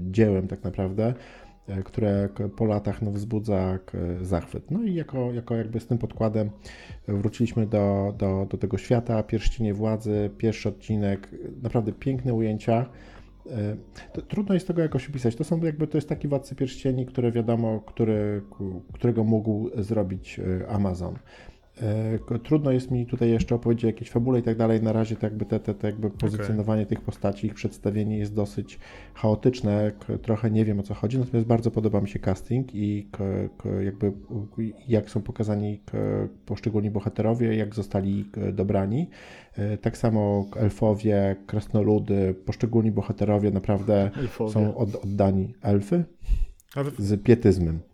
S1: dziełem tak naprawdę, e, które po latach no, wzbudza zachwyt. No i jako, jako jakby z tym podkładem wróciliśmy do, do, do tego świata, Pierścienie Władzy, pierwszy odcinek, naprawdę piękne ujęcia. E, trudno jest tego jakoś opisać. To są jakby, to jest taki Władcy Pierścieni, które wiadomo, który, którego mógł zrobić e, Amazon. Trudno jest mi tutaj jeszcze opowiedzieć o jakiejś fabule i tak dalej. Na razie to jakby te, te, te jakby pozycjonowanie okay. tych postaci, ich przedstawienie jest dosyć chaotyczne. Trochę nie wiem o co chodzi, natomiast bardzo podoba mi się casting i jakby jak są pokazani poszczególni bohaterowie, jak zostali dobrani. E, tak samo elfowie, krasnoludy, poszczególni bohaterowie naprawdę elfowie. są oddani. Elfy? Z pietyzmem.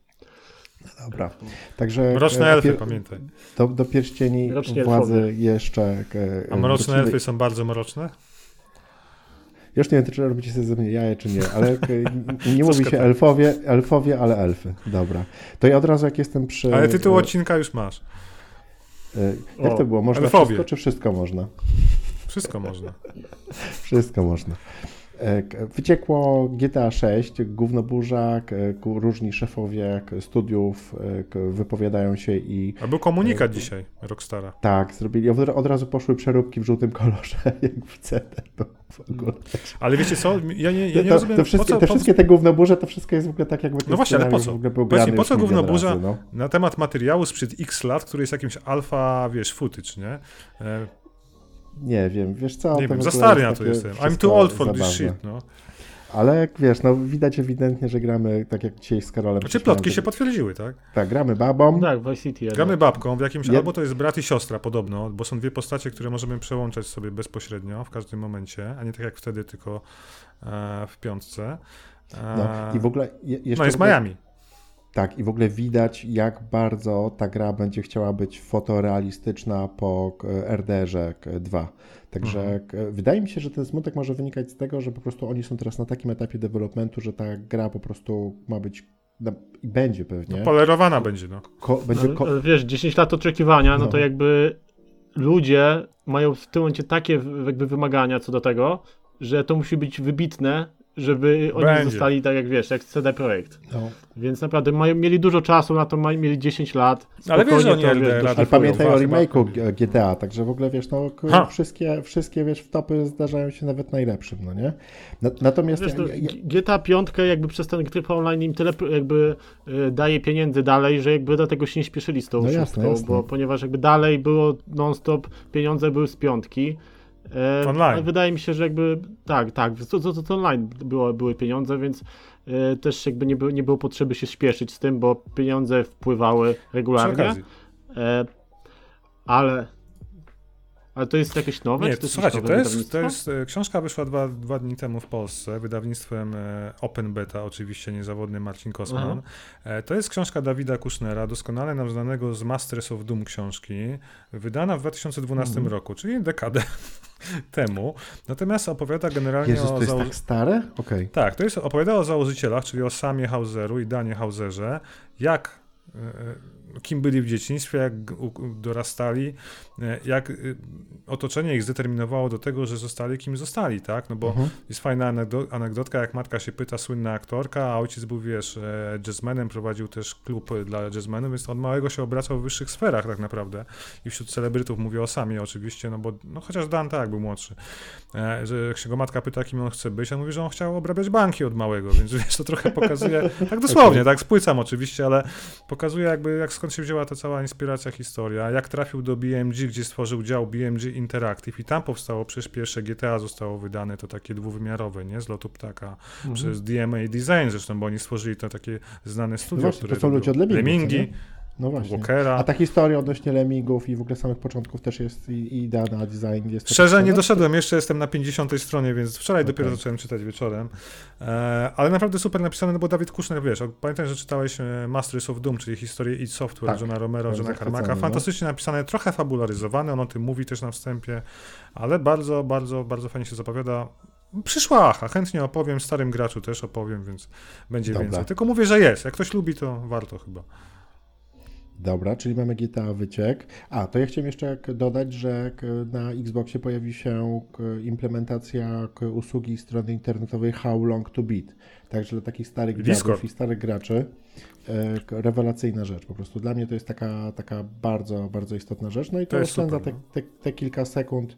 S1: Dobra. Także
S2: mroczne e, elfy, pamiętaj.
S1: Do, do pierścieni Mrocznie władzy elfowie. jeszcze. E,
S2: A mroczne wrócimy. elfy są bardzo mroczne?
S1: Już nie wiem, czy robicie sobie ze mnie jaje, czy nie, ale [LAUGHS] nie mówi się elfowie, elfowie, ale elfy. Dobra. To ja od razu, jak jestem przy.
S2: Ale tytuł odcinka już masz.
S1: Jak o, to było? Można elfowie. wszystko, czy wszystko można?
S2: Wszystko można. [LAUGHS]
S1: wszystko można. E, wyciekło GTA 6, gównoburza, różni szefowie studiów e, wypowiadają się i...
S2: A był komunikat dzisiaj Rockstara.
S1: Tak, zrobili. Od razu poszły przeróbki w żółtym kolorze, [LAUGHS] jak w CD.
S2: Ale wiecie co, ja nie, ja nie to, rozumiem...
S1: To wszystkie,
S2: co,
S1: te wszystkie te gównoburze, to wszystko jest w ogóle tak jakby...
S2: No właśnie, ale po co? W ogóle był Powiedzmy, po co gównoburza no? na temat materiału sprzed x lat, który jest jakimś alfa, wiesz, footage, nie? E,
S1: nie wiem, wiesz co?
S2: Nie wiem, za stary na to jestem. I'm too old for zabawne. this shit, no.
S1: Ale jak wiesz, no widać ewidentnie, że gramy tak jak dzisiaj z Karolem.
S2: Znaczy plotki się potwierdziły, tak?
S1: Tak, gramy babą.
S3: Tak, Vice City.
S2: Gramy babką w jakimś, albo to jest brat i siostra podobno, bo są dwie postacie, które możemy przełączać sobie bezpośrednio w każdym momencie, a nie tak jak wtedy, tylko e, w piątce.
S1: E, no i w ogóle je, jeszcze...
S2: No jest Miami.
S1: Tak, i w ogóle widać, jak bardzo ta gra będzie chciała być fotorealistyczna po RDR-ze 2. Także mhm. wydaje mi się, że ten smutek może wynikać z tego, że po prostu oni są teraz na takim etapie developmentu, że ta gra po prostu ma być i będzie pewnie. No,
S2: polerowana będzie, no.
S3: Ko będzie ko ale, wiesz, 10 lat oczekiwania, no. no to jakby ludzie mają w tym momencie takie jakby wymagania co do tego, że to musi być wybitne, żeby oni Będzie. zostali tak jak wiesz, jak CD Projekt. No. Więc naprawdę mają, mieli dużo czasu na to, mają, mieli 10 lat.
S2: Ale wiesz, oni to,
S1: wiesz, ale pamiętaj o remake'u GTA, także w ogóle wiesz, no wszystkie, wszystkie wiesz, wtopy zdarzają się nawet najlepszym, no nie? Natomiast...
S3: Wiesz, no. GTA 5 jakby przez ten tryb online im tyle jakby y, daje pieniędzy dalej, że jakby dlatego się nie śpieszyli z tą no jasne, jasne. bo ponieważ jakby dalej było non-stop, pieniądze były z piątki,
S2: E, online.
S3: Wydaje mi się, że jakby tak, tak, to, to, to online było, były pieniądze, więc e, też jakby nie, by, nie było potrzeby się śpieszyć z tym, bo pieniądze wpływały regularnie. E, ale Ale to jest jakieś nowe?
S2: Nie,
S3: to jest
S2: słuchajcie, to jest, to jest, e, książka wyszła dwa, dwa dni temu w Polsce, wydawnictwem Open Beta, oczywiście niezawodny Marcin Kosman. To jest książka Dawida Kushnera, doskonale nam znanego z Masters of Doom książki, wydana w 2012
S1: Mhm.
S2: roku, czyli dekadę [LAUGHS] temu. Natomiast opowiada generalnie
S1: Jezus,
S2: o
S1: to jest tak stare? Okej.
S2: tak, to jest opowiada o założycielach, czyli o Samie Hauseru i Danie Hauserze, jak e, e, kim byli w dzieciństwie, jak dorastali, e, jak e, otoczenie ich zdeterminowało do tego, że zostali kim zostali, tak? No bo
S1: Mhm.
S2: jest fajna anegdo- anegdotka, jak matka się pyta, słynna aktorka, a ojciec był, wiesz, e, jazzmenem, prowadził też klub dla jazzmenów, więc od małego się obracał w wyższych sferach tak naprawdę. I wśród celebrytów mówię o Samie oczywiście, no bo no chociaż Dan tak był młodszy, że jak się go matka pyta, kim on chce być, on mówi, że on chciał obrabiać banki od małego, więc wiesz, to trochę pokazuje, [LAUGHS] tak dosłownie, tak spłycam oczywiście, ale pokazuje jakby, jak skąd się wzięła ta cała inspiracja, historia, jak trafił do BMG, gdzie stworzył dział BMG Interactive? I tam powstało przecież pierwsze GTA zostało wydane, to takie dwuwymiarowe, nie, z lotu ptaka,
S1: Mhm.
S2: przez DMA Design zresztą, bo oni stworzyli to takie znane studio,
S1: właśnie,
S2: które
S1: to są ludzie od co
S2: Lemmingi,
S1: No właśnie.
S2: Walkera.
S1: A ta historia odnośnie lemmingów i w ogóle samych początków też jest i, i idea na design jest.
S2: Szczerze nie doszedłem, jeszcze jestem na 50 stronie, więc wczoraj
S1: Okej.
S2: dopiero zacząłem czytać wieczorem. E, ale naprawdę super napisane, no bo Dawid Kushner, wiesz, pamiętam, że czytałeś e, Masters of Doom, czyli historię id Software,
S1: Tak.
S2: Johna Romero, Johna Carmacka.
S1: no.
S2: Fantastycznie napisane, trochę fabularyzowane, on o tym mówi też na wstępie, ale bardzo, bardzo, bardzo fajnie się zapowiada. Przyszła Acha, chętnie opowiem, starym graczu też opowiem, więc będzie
S1: Dobra.
S2: więcej. Tylko mówię, że jest. Jak ktoś lubi, to warto chyba.
S1: Dobra, czyli mamy GTA wyciek. A, to ja chciałem jeszcze dodać, że na Xboxie pojawi się implementacja usługi strony internetowej How Long to Beat. Także dla takich starych dziadów i starych graczy e, rewelacyjna rzecz. Po prostu dla mnie to jest taka, taka bardzo, bardzo istotna rzecz. No i to,
S2: To
S1: oszczędza te,
S2: no.
S1: te, te kilka sekund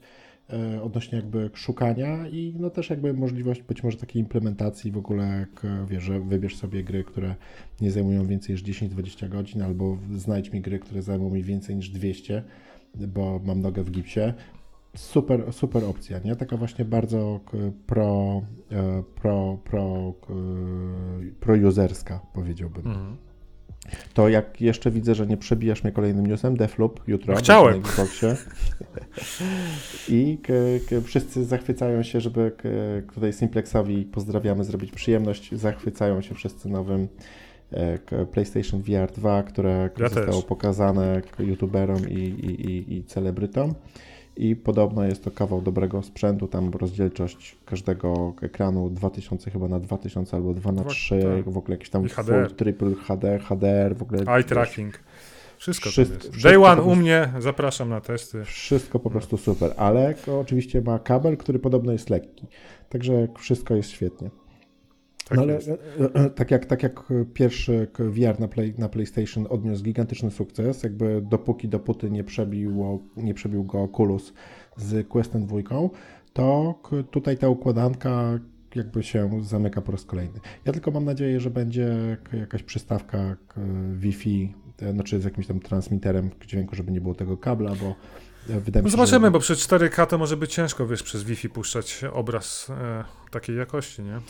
S1: odnośnie jakby szukania i no też jakby możliwość być może takiej implementacji w ogóle, jak wiesz, że wybierz sobie gry, które nie zajmują więcej niż 10-20 godzin, albo znajdź mi gry, które zajmą mi więcej niż 200, bo mam nogę w gipsie. Super, super opcja, nie? Taka właśnie bardzo k- pro, e, pro, pro, k- pro-userska, powiedziałbym.
S2: Mhm.
S1: To jak jeszcze widzę, że nie przebijasz mnie kolejnym newsem, Deathloop jutro
S2: Chciałem.
S1: na Xboxie. I wszyscy zachwycają się, żeby tutaj Simplexowi pozdrawiamy, zrobić przyjemność. Zachwycają się wszyscy nowym e, PlayStation VR 2, które
S2: Ja
S1: zostało
S2: też.
S1: pokazane youtuberom i, i, i, i celebrytom. I podobno jest to kawał dobrego sprzętu, tam rozdzielczość każdego ekranu 2000 chyba na 2000 albo 2 na
S2: Dwa-
S1: 3
S2: tak.
S1: w ogóle jakiś tam
S2: I
S1: full,
S2: HDR.
S1: triple HD, HDR, w ogóle
S2: Eye tracking. Wszystko,
S1: Wszystko-
S2: Day one
S1: prostu-
S2: u mnie, zapraszam na testy.
S1: Wszystko po prostu super, ale oczywiście ma kabel, który podobno jest lekki. Także wszystko jest świetnie.
S2: Tak
S1: no ale
S2: jest.
S1: e, e, tak, jak, tak jak pierwszy VR na, play, na PlayStation odniósł gigantyczny sukces, jakby dopóki dopóty nie, przebiło, nie przebił go Oculus z Questem 2, to tutaj ta układanka jakby się zamyka po raz kolejny. Ja tylko mam nadzieję, że będzie jakaś przystawka Wi-Fi, e, znaczy z jakimś tam transmiterem dźwięku, żeby nie było tego kabla, bo e, wydaje
S2: No zobaczymy,
S1: że...
S2: bo przy 4K to może być ciężko, wiesz, przez Wi-Fi puszczać obraz e, takiej jakości, nie?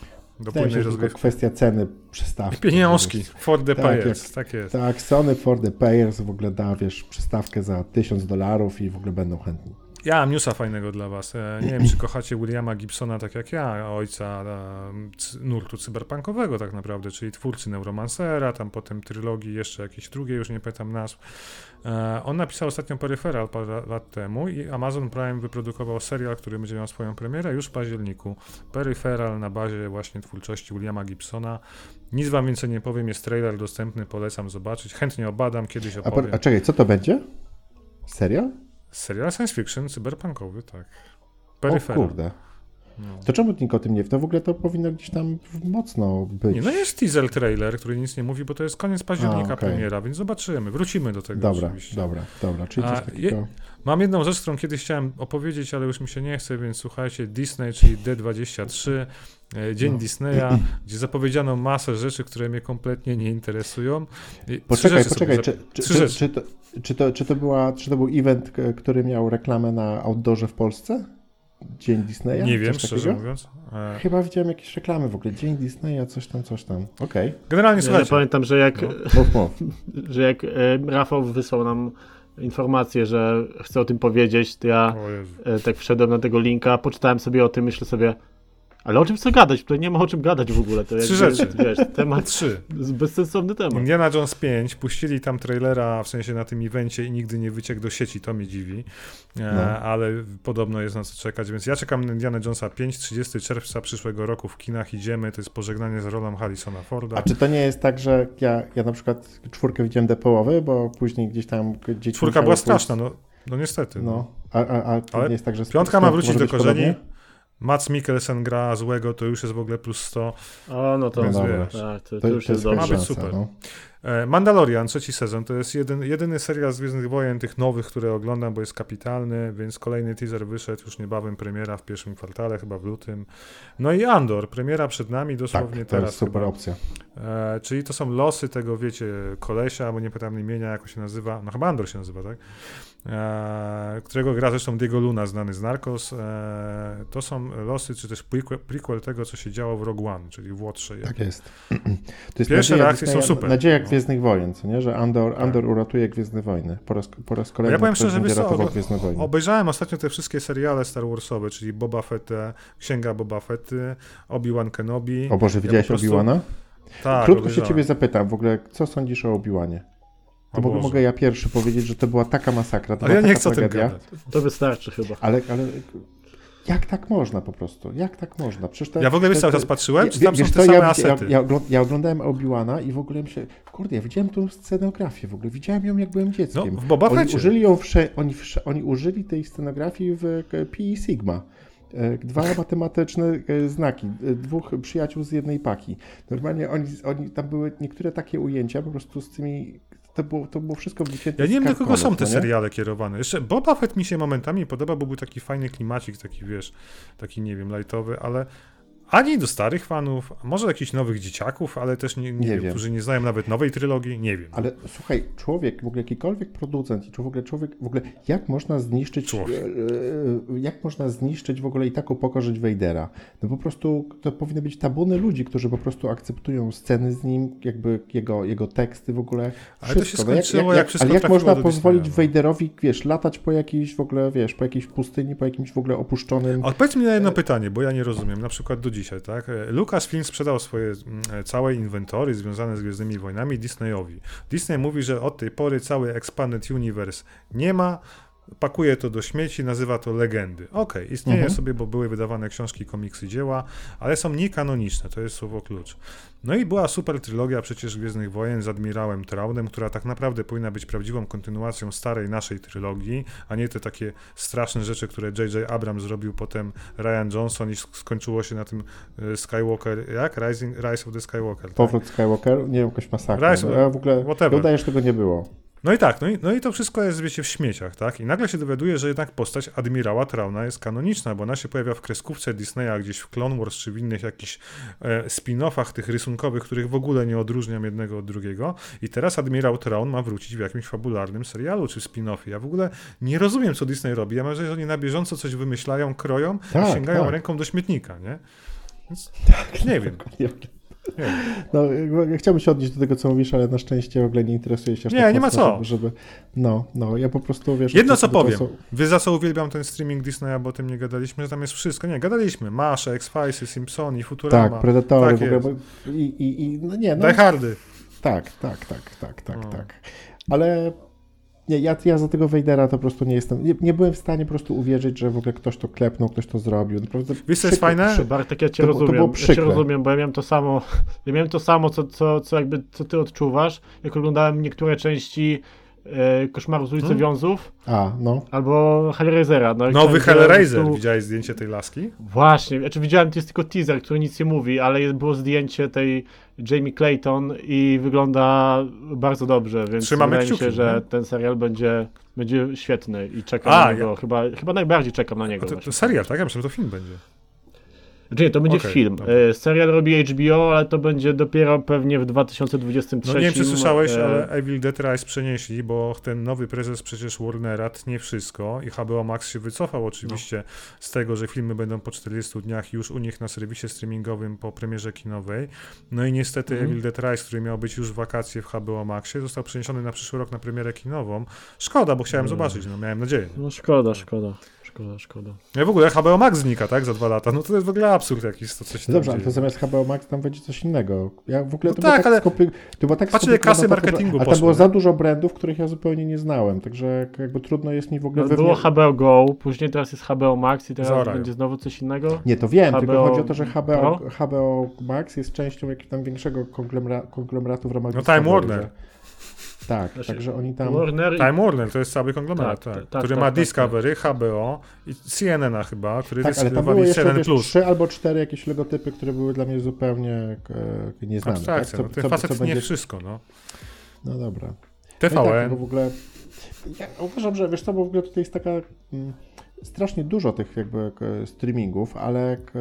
S2: Do płynnej
S1: że tylko
S2: rozgrywki.
S1: kwestia ceny przystawki.
S2: Pieniążki, for the
S1: Tak,
S2: players,
S1: jak-
S2: tak jest.
S1: Tak, Sony for the Payers w ogóle da, wiesz, przystawkę za 1000 dolarów i w ogóle będą chętni.
S2: Ja mam newsa fajnego dla was. E, Nie wiem, czy kochacie Williama Gibsona tak jak ja, ojca e, nurtu cyberpunkowego tak naprawdę, czyli twórcy Neuromancera, tam potem trylogii jeszcze jakieś drugie, już nie pamiętam nazw. E, On napisał ostatnio Peripheral parę lat temu i Amazon Prime wyprodukował serial, który będzie miał swoją premierę już w październiku. Peripheral na bazie właśnie twórczości Williama Gibsona. Nic wam więcej nie powiem, jest trailer dostępny, polecam zobaczyć. Chętnie obadam, kiedyś
S1: A, po,
S2: opowiem.
S1: a czekaj, co to będzie? Serial?
S2: Serial science fiction, cyberpunkowy, tak.
S1: O
S2: Peripheral.
S1: kurde.
S2: No.
S1: To czemu nikt o tym nie wie? To w ogóle to powinno gdzieś tam mocno być.
S2: Nie, no jest teaser trailer, który nic nie mówi, bo to jest koniec października
S1: A, okej.
S2: premiera, więc zobaczymy, wrócimy do tego
S1: Dobra,
S2: oczywiście.
S1: dobra, dobra. Czyli coś takiego...
S2: Mam jedną rzecz, którą kiedyś chciałem opowiedzieć, ale już mi się nie chce, więc słuchajcie, Disney, czyli D23, e, Dzień
S1: No.
S2: Disneya, [CLEARS THROAT] gdzie zapowiedziano masę rzeczy, które mnie kompletnie nie interesują. I
S1: Poczekaj, poczekaj, czy, czy, czy. Czy, to, czy, to, była, czy to był event, który miał reklamę na outdoorze w Polsce? Dzień Disneya?
S2: Nie wiem, szczerze
S1: takiego?
S2: mówiąc. E,
S1: Chyba widziałem jakieś reklamy w ogóle. Dzień Disneya, coś tam, coś tam. Okej.
S2: Generalnie
S3: Ja
S2: słuchajcie,
S3: pamiętam, że jak,
S2: No.
S1: Mów, mów. [LAUGHS]
S3: że jak e, Rafał wysłał nam informację, że chcę o tym powiedzieć, to ja e, tak wszedłem na tego linka, poczytałem sobie o tym, myślę sobie, ale o czym chcę gadać? Tutaj nie ma o czym gadać w ogóle. To
S2: Trzy
S3: jakby,
S2: rzeczy.
S3: Wiesz, temat,
S2: Trzy.
S3: bezsensowny temat.
S2: Indiana Jones 5, puścili tam trailera, w sensie na tym evencie i nigdy nie wyciekł do sieci, to mnie dziwi, e,
S1: No.
S2: ale podobno jest na co czekać, więc ja czekam na Indiana Jonesa 5, 30 czerwca przyszłego roku w kinach idziemy, to jest pożegnanie z rolą Harrisona Forda.
S1: A czy to nie jest tak, że ja, ja na przykład czwórkę widziałem do połowy, bo później gdzieś tam dzieci
S2: Czwórka była
S1: pójść-
S2: straszna, no, no niestety. No.
S1: No, a, a, a to
S2: Ale
S1: nie jest tak, że
S2: Piątka ma wrócić do korzeni,
S1: podobnie?
S2: Mats Mikkelsen gra złego, to już jest w ogóle plus 100.
S3: O, no to,
S2: wiesz.
S3: tak, to,
S1: To,
S3: to już jest
S2: Ma być super.
S1: No.
S2: E, Mandalorian, trzeci sezon, to jest jeden, jedyny serial z Gwiezdnych Wojen, tych nowych, które oglądam, bo jest kapitalny, więc kolejny teaser wyszedł już niebawem, premiera w pierwszym kwartale, chyba w lutym. No i Andor, premiera przed nami
S1: Tak,
S2: dosłownie
S1: to
S2: teraz.
S1: jest super
S2: chyba.
S1: opcja.
S2: E, czyli to są losy tego, wiecie, kolesia, bo nie pamiętam imienia, jak on się nazywa, no chyba Andor się nazywa, tak? E, którego gra zresztą Diego Luna, znany z Narcos. E, to są losy, czy też prequel, prequel tego, co się działo w Rogue One, czyli w Łotrze.
S1: Tak jest. [CLEARS THROAT] To jest
S2: Pierwsze
S1: nadzieja
S2: reakcje są super.
S1: Nadzieja
S2: No.
S1: Gwiezdnych Wojen, co nie? Że Andor,
S2: Tak.
S1: Andor uratuje Gwiezdne Wojny. Po raz, po raz kolejny
S2: Ja powiem szczerze,
S1: będzie ratował
S2: o-
S1: Gwiezdne Wojny.
S2: Obejrzałem ostatnio te wszystkie seriale Star Warsowe, czyli Boba Fett, Księga Boba Fetty, Obi-Wan Kenobi.
S1: O Boże, widziałeś
S2: po prostu-
S1: Obi-Wana?
S2: Tak,
S1: Krótko się ciebie zapytam w ogóle, co sądzisz o Obi-Wanie? To mogę, mogę ja pierwszy powiedzieć, że to była taka masakra, to
S2: Ale ja nie chcę o tym
S1: tragedia.
S2: gadać.
S3: To wystarczy chyba.
S1: Ale, ale jak tak można po prostu? Jak tak można? Przecież te,
S2: Ja w ogóle
S1: te-
S2: cały czas patrzyłem,
S1: Ja-
S2: czy tam
S1: wiesz
S2: są te same
S1: ja,
S2: asety?
S1: ja, ja oglądałem Obi-Wana i w ogóle się, kurde, ja widziałem tą scenografię w ogóle, widziałem ją jak byłem
S2: No,
S1: dzieckiem.
S2: w Boba
S1: oni użyli ją, wsze, oni, wsze, oni użyli tej scenografii w e, Pi Sigma. E, Dwa [LAUGHS] matematyczne e, znaki, dwóch przyjaciół z jednej paki. Normalnie oni, oni tam były niektóre takie ujęcia po prostu z tymi, to było, to było wszystko
S2: Ja nie wiem, do kogo są te
S1: no
S2: seriale kierowane. Jeszcze Boba Fett mi się momentami podoba, bo był taki fajny klimacik, taki wiesz, taki nie wiem, lightowy, ale ani do starych fanów, może jakichś nowych dzieciaków, ale też nie, nie,
S1: Nie
S2: wiem,
S1: wiem.
S2: którzy nie znają nawet nowej trylogii, nie wiem.
S1: Ale słuchaj, człowiek, w ogóle jakikolwiek producent czy w ogóle człowiek, w ogóle jak można zniszczyć,
S2: Człowiek.
S1: e, e, jak można zniszczyć w ogóle i tak upokorzyć Vadera? No po prostu to powinny być tabuny ludzi, którzy po prostu akceptują sceny z nim, jakby jego, jego teksty w ogóle,
S2: Ale to się
S1: wszystko. No
S2: skończyło, jak wszystko
S1: ale jak można pozwolić
S2: no.
S1: Vaderowi, wiesz, latać po jakiejś w ogóle, wiesz, po jakiejś pustyni, po jakimś w ogóle opuszczonym...
S2: Odpowiedz mi na jedno pytanie, bo ja nie rozumiem, na przykład do dzisiaj, tak? Lucasfilm sprzedał swoje mm, całe inwentory związane z Gwiezdnymi Wojnami Disneyowi. Disney mówi, że od tej pory cały Expanded Universe nie ma, pakuje to do śmieci, nazywa to legendy. Okej, istnieje
S1: Mhm.
S2: sobie, bo były wydawane książki, komiksy, dzieła, ale są niekanoniczne, to jest słowo klucz. No i była super trylogia przecież Gwiezdnych Wojen z Admirałem Traunem, która tak naprawdę powinna być prawdziwą kontynuacją starej naszej trylogii, a nie te takie straszne rzeczy, które J.J. Abrams zrobił potem Ryan Johnson i sk- skończyło się na tym e, Skywalker, jak? Rising, Rise of the Skywalker. Tak?
S1: Powrót Skywalker, nie jakaś masakra.
S2: Rise-
S1: No, ja w ogóle
S2: whatever.
S1: ja udaję, że tego nie było.
S2: No i tak, no i, no i to wszystko jest, wiecie, w śmieciach, tak? I nagle się dowiaduje, że jednak postać admirała Trauna jest kanoniczna, bo ona się pojawia w kreskówce Disneya, gdzieś w Clone Wars, czy w innych jakichś e, spin-offach tych rysunkowych, których w ogóle nie odróżniam jednego od drugiego. I teraz admirał Traun ma wrócić w jakimś fabularnym serialu, czy spin-offie. Ja w ogóle nie rozumiem, co Disney robi. Ja mam wrażenie, że oni na bieżąco coś wymyślają, kroją
S1: Tak,
S2: i sięgają
S1: tak.
S2: ręką do śmietnika, nie? Więc. Nie,
S1: Nie
S2: wiem.
S1: No, chciałbym się odnieść do tego, co mówisz, ale na szczęście w ogóle nie interesuje się aż
S2: Nie,
S1: tak
S2: nie ma co.
S1: Żeby, no, no, ja po prostu, wiesz...
S2: Jedno co powiem.
S1: czasu-
S2: Wy za co uwielbiam ten streaming Disneya, bo o tym nie gadaliśmy, że tam jest wszystko. Nie, gadaliśmy. Masza, X-Filesy, Simpsoni, Futurama.
S1: Tak, Predatory
S2: tak
S1: w ogóle, i, i, i, no nie, no,
S2: Die Hardy.
S1: tak, tak, tak, tak, tak,
S2: No.
S1: tak. Ale nie, ja, ja za tego Vadera to po prostu nie jestem, nie, nie byłem w stanie po prostu uwierzyć, że w ogóle ktoś to klepnął, ktoś to zrobił. Naprawdę
S2: Wiesz, co jest fajne?
S1: przy-
S3: Bartek, ja cię
S1: To to
S3: rozumiem.
S1: było
S3: ja cię rozumiem, bo ja miałem to samo, ja miałem to samo, co, co, co jakby co ty odczuwasz, jak oglądałem niektóre części Koszmaru z ulicy
S2: Hmm?
S3: Wiązów
S1: A, no.
S3: albo Hellraisera. No,
S2: Nowy Hellraiser.
S3: prostu-
S2: Widziałeś zdjęcie tej laski?
S3: Właśnie, znaczy widziałem, to jest tylko teaser, który nic nie mówi, ale jest, było zdjęcie tej Jamie Clayton i wygląda bardzo dobrze, więc
S2: Trzymamy
S3: wydaje
S2: kciuki,
S3: się, że
S2: nie?
S3: ten serial będzie, będzie świetny i czekam
S2: A,
S3: na niego, chyba, chyba najbardziej czekam na niego.
S2: A to, to serial, tak? Ja myślałem, że to film będzie.
S3: Znaczy nie, to będzie
S2: Okej,
S3: film.
S2: dobra.
S3: E, serial robi HBO, ale to będzie dopiero pewnie w 2023.
S2: No nie wiem, czy słyszałeś,
S3: e,
S2: ale Evil Dead Rise przenieśli, bo ten nowy prezes przecież Warnera tnie wszystko i HBO Max się wycofał oczywiście z tego, że filmy będą po 40 dniach już u nich na serwisie streamingowym po premierze kinowej. No i niestety
S3: Mhm.
S2: Evil Dead Rise, który miał być już w wakacje w HBO Maxie, został przeniesiony na przyszły rok na premierę kinową. Szkoda, bo chciałem
S3: Mm.
S2: zobaczyć, no miałem nadzieję.
S3: No szkoda, szkoda, szkoda, szkoda.
S2: Ja w ogóle HBO Max znika, tak, za dwa lata. No to jest w ogóle absurd jakiś, to coś
S1: dobrze, ale to zamiast HBO Max tam będzie coś innego. Ja w ogóle
S2: No
S1: to
S2: tak,
S1: było tak,
S2: ale
S1: to było tak
S2: patrz, ile kasy
S1: skomplikowane,
S2: marketingu
S1: Ale
S2: poszło,
S1: tam było za dużo brandów, których ja zupełnie nie znałem, także jakby trudno jest mi w ogóle
S3: No, było HBO Go, później teraz jest HBO Max i teraz
S2: Zaoraju.
S3: będzie znowu coś innego.
S1: Nie, to wiem, tylko
S3: HBO
S1: chodzi o to, że HBO? HBO Max jest częścią jakiegoś tam większego konglomera, konglomeratu w ramach
S2: No, Time Warner.
S1: że- Tak,
S3: Znaczy,
S1: także oni tam...
S3: Warner i...
S2: Time Warner to jest cały konglomerat,
S3: Tak,
S2: tak,
S3: tak,
S2: który
S3: tak,
S2: ma
S3: tak,
S2: Discovery, HBO i CNN chyba, który
S1: Tak, ale tam były jeszcze wiesz, trzy albo cztery jakieś logotypy, które były dla mnie zupełnie e, nieznane. Tak?
S2: Abstrakcja, no, ten facet nie wszystko, no.
S1: No dobra. No tak,
S2: TVN,
S1: bo w ogóle ja uważam, że wiesz co, bo w ogóle tutaj jest taka mm, strasznie dużo tych jakby k- streamingów, ale k-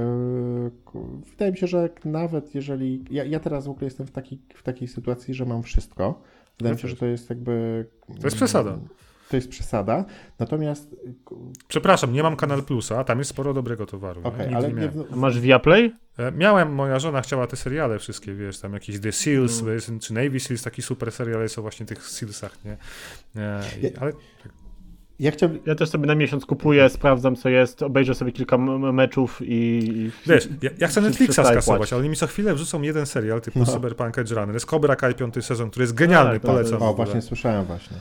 S1: wydaje mi się, że nawet jeżeli ja, ja teraz w ogóle jestem w takiej, w takiej sytuacji, że mam wszystko. Wydaje mi się, że to jest jakby
S2: To jest przesada.
S1: To jest przesada. Natomiast
S2: przepraszam, nie mam Kanal Plusa, tam jest sporo dobrego towaru.
S1: okej,
S2: nie?
S1: Ale
S2: nie
S1: w-
S3: Masz Viaplay?
S2: E, Miałem, moja żona chciała te seriale wszystkie, wiesz, tam jakiś The Seals,
S3: Mm.
S2: czy Navy Seals, taki super serial jest o właśnie tych Sealsach, nie? E, i-
S1: Ja-
S2: ale
S1: ja chciałbym,
S3: Ja też sobie na miesiąc kupuję, sprawdzam co jest, obejrzę sobie kilka meczów i...
S2: Wiesz, ja, ja chcę Netflixa skasować, ale oni mi co chwilę wrzucą jeden serial typu
S1: No.
S2: Cyberpunk Edge Runner. Jest Cobra Kai piąty sezon, który jest genialny,
S3: Tak, tak,
S2: polecam.
S1: o właśnie słyszałem właśnie.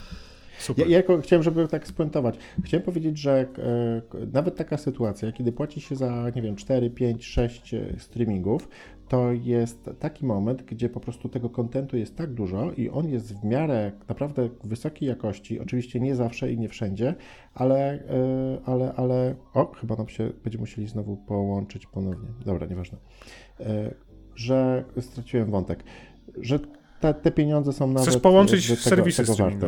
S2: Super.
S1: Ja, ja jako- chciałem, żeby tak spuentować. Chciałem powiedzieć, że e, nawet taka sytuacja, kiedy płaci się za, nie wiem, 4, 5, 6 e, streamingów, to jest taki moment, gdzie po prostu tego kontentu jest tak dużo i on jest w miarę naprawdę wysokiej jakości, oczywiście nie zawsze i nie wszędzie, ale, e, ale, ale, o, chyba nam się będziemy musieli znowu połączyć ponownie. Dobra, nieważne. E, Że straciłem wątek, że te, te pieniądze są nawet
S2: Chcesz połączyć
S1: tego-
S2: serwisy
S1: tego warte.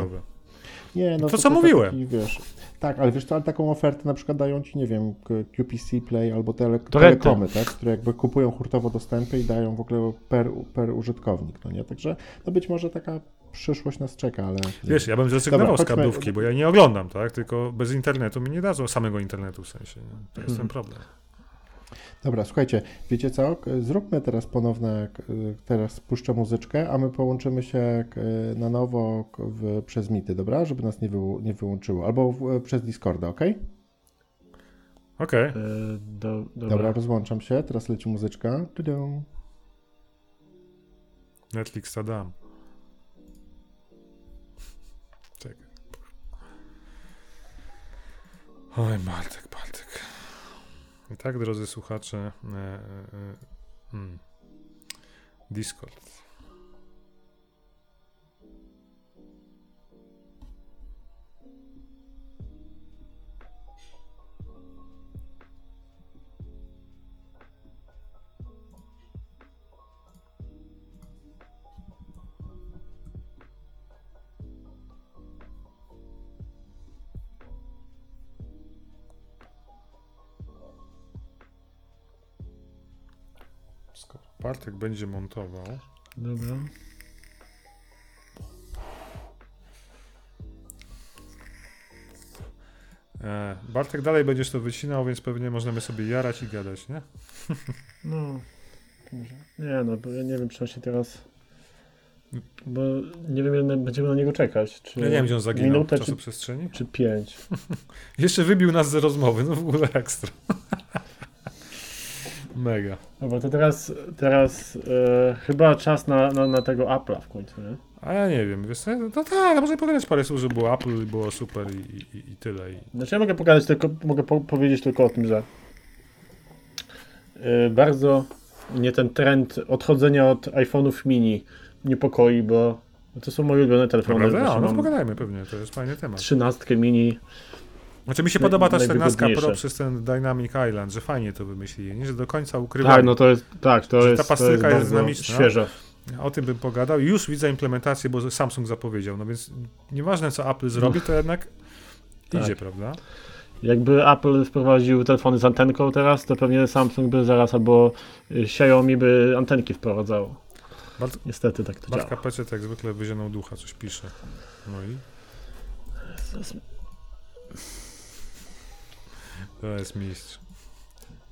S1: Nie, no
S2: To, co mówiłem.
S1: Taki, wiesz, tak, ale wiesz, to ale taką ofertę na przykład dają ci, nie wiem, QPC Play albo tele, telekomy, tak, które jakby kupują hurtowo dostępy i dają w ogóle per, per użytkownik, no nie? Także no być może taka przyszłość nas czeka, ale...
S2: Wiesz, ja bym zrezygnował
S1: Dobra,
S2: z
S1: chodźmy-
S2: kablówki, bo ja nie oglądam, tak? Tylko bez internetu mi nie dadzą samego internetu w sensie. Nie? To jest
S1: Mhm.
S2: ten problem.
S1: Dobra, słuchajcie, wiecie co? Zróbmy teraz ponowne, teraz puszczę muzyczkę, a my połączymy się na nowo w, przez mity, dobra? Żeby nas nie, wyłą- nie wyłączyło, albo w, przez Discorda, ok?
S2: Okej.
S3: E, do, dobra.
S1: Dobra, rozłączam się, teraz leci muzyczka. Tudum.
S2: Netflix to dam. Czekaj. Oj, Bartek. I tak, drodzy słuchacze, e, e, e, mm, Discord. Bartek będzie montował,
S3: Dobra.
S2: e, Bartek dalej będziesz to wycinał, więc pewnie możemy sobie jarać i gadać, nie? [LAUGHS]
S3: No. Nie no, bo ja nie wiem, czy on się teraz... Bo nie wiem, ile będziemy na niego czekać. Czy
S2: Ja nie wiem, gdzie on zaginął w
S3: minutę, czy,
S2: czasoprzestrzeni.
S3: czy pięć. [LAUGHS]
S2: Jeszcze wybił nas z rozmowy, no w ogóle ekstra. [LAUGHS] Mega.
S3: Dobra, to teraz, teraz e, chyba czas na, na, na tego Apple'a w końcu, nie?
S2: A ja nie wiem, wiesz co, no tak, można pogadać parę słów, że było Apple i było super i, i, i tyle. I...
S3: Znaczy ja mogę pokazać tylko, mogę po, powiedzieć tylko o tym, że e, bardzo mnie ten trend odchodzenia od iPhone'ów mini niepokoi, bo to są moje ulubione telefony. Właśnie
S2: No, no
S3: mam
S2: pogadajmy pewnie, to jest fajny temat.
S3: trzynastkę mini.
S2: Znaczy mi się podoba ta 14 Pro
S3: najwygodniejsze.
S2: przez ten Dynamic Island, że fajnie to wymyślili, nie? że do końca ukrywali.
S3: Tak, no to jest, tak, to
S2: ta
S3: jest, to
S2: pastylka
S3: jest
S2: jest dynamiczna.
S3: świeże.
S2: O tym bym pogadał już widzę implementację, bo Samsung zapowiedział, no więc nieważne co Apple zrobi, to jednak
S3: Tak.
S2: idzie, prawda?
S3: Jakby Apple wprowadził telefony z antenką teraz, to pewnie Samsung by zaraz albo y, Xiaomi by antenki wprowadzało.
S2: Bart-
S3: Niestety tak to
S2: Bartka
S3: działa.
S2: Pecet jak zwykle wyzionął ducha, coś pisze. No i to jest mistrz.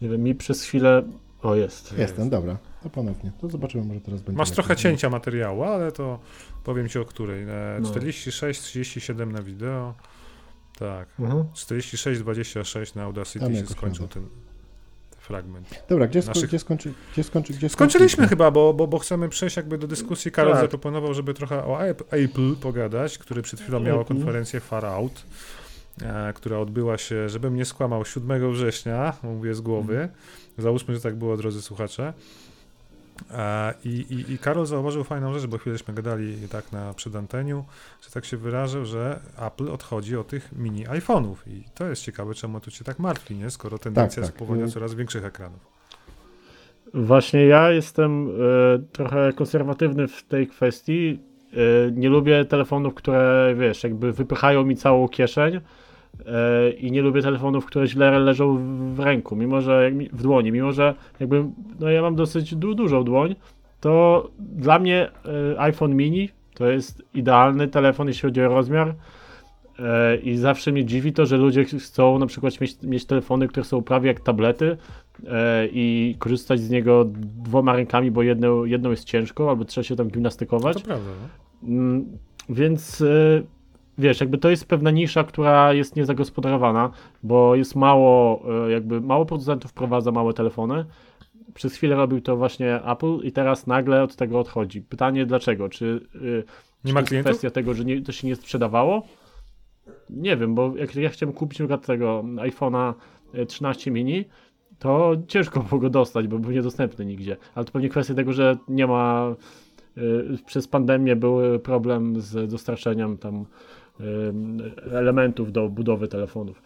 S3: Nie wiem, mi przez chwilę... O, jest.
S1: Jestem, dobra. To ponownie. To zobaczymy, może teraz będzie.
S2: Masz trochę cięcia materiału, ale to powiem ci o której. E,
S3: No.
S2: 46, 37 na wideo. Tak.
S3: Mhm.
S2: 46, 26 na Audacity
S1: Tam
S2: się skończył ten, fragment.
S1: Dobra, gdzie, sko-
S2: naszych-
S1: gdzie skończy, gdzie skończy, gdzie
S2: Skończyliśmy
S1: skończyliśmy?
S2: chyba, bo, bo, bo chcemy przejść jakby do dyskusji. Karol
S3: Tak.
S2: zaproponował, żeby trochę o Ap- Apple pogadać, który przed chwilą miał
S3: Apple.
S2: konferencję Far Out, która odbyła się, żebym nie skłamał, 7 września, mówię z głowy. Załóżmy, że tak było, drodzy słuchacze. E, I, i, I Karol zauważył fajną rzecz, bo chwilęśmy gadali tak na przedanteniu, że tak się wyrażę, że Apple odchodzi od tych mini iPhone'ów. I to jest ciekawe, czemu tu cię tak martwi, nie? Skoro tendencja
S1: tak. Mm.
S2: coraz większych ekranów.
S3: Właśnie ja jestem e, trochę konserwatywny w tej kwestii. E, nie lubię telefonów, które wiesz, jakby wypychają mi całą kieszeń e, i nie lubię telefonów, które źle leżą w, ręku, mimo że w dłoni, mimo że jakby no ja mam dosyć du, dużą dłoń, to dla mnie e, iPhone mini to jest idealny telefon, jeśli chodzi o rozmiar. E, I zawsze mnie dziwi to, że ludzie ch- chcą na przykład mieć, mieć telefony, które są prawie jak tablety e, i korzystać z niego dwoma rękami, bo jedną, jedną jest ciężko, albo trzeba się tam gimnastykować.
S2: To prawda, no?
S3: Mm, Więc wiesz, jakby to jest pewna nisza, która jest niezagospodarowana, bo jest mało, e, jakby mało producentów wprowadza małe telefony. Przez chwilę robił to właśnie Apple i teraz nagle od tego odchodzi. Pytanie dlaczego? Czy, e,
S2: Nie
S3: czy
S2: ma klientów?
S3: kwestia tego, że nie, to się nie sprzedawało? Nie wiem, bo jak ja chciałem kupić na tego iPhone'a e, 13 mini, to ciężko [LAUGHS] było go dostać, bo był niedostępny nigdzie. Ale to pewnie kwestia tego, że nie ma. y, Przez pandemię był problem z dostarczeniem tam y, elementów do budowy telefonów.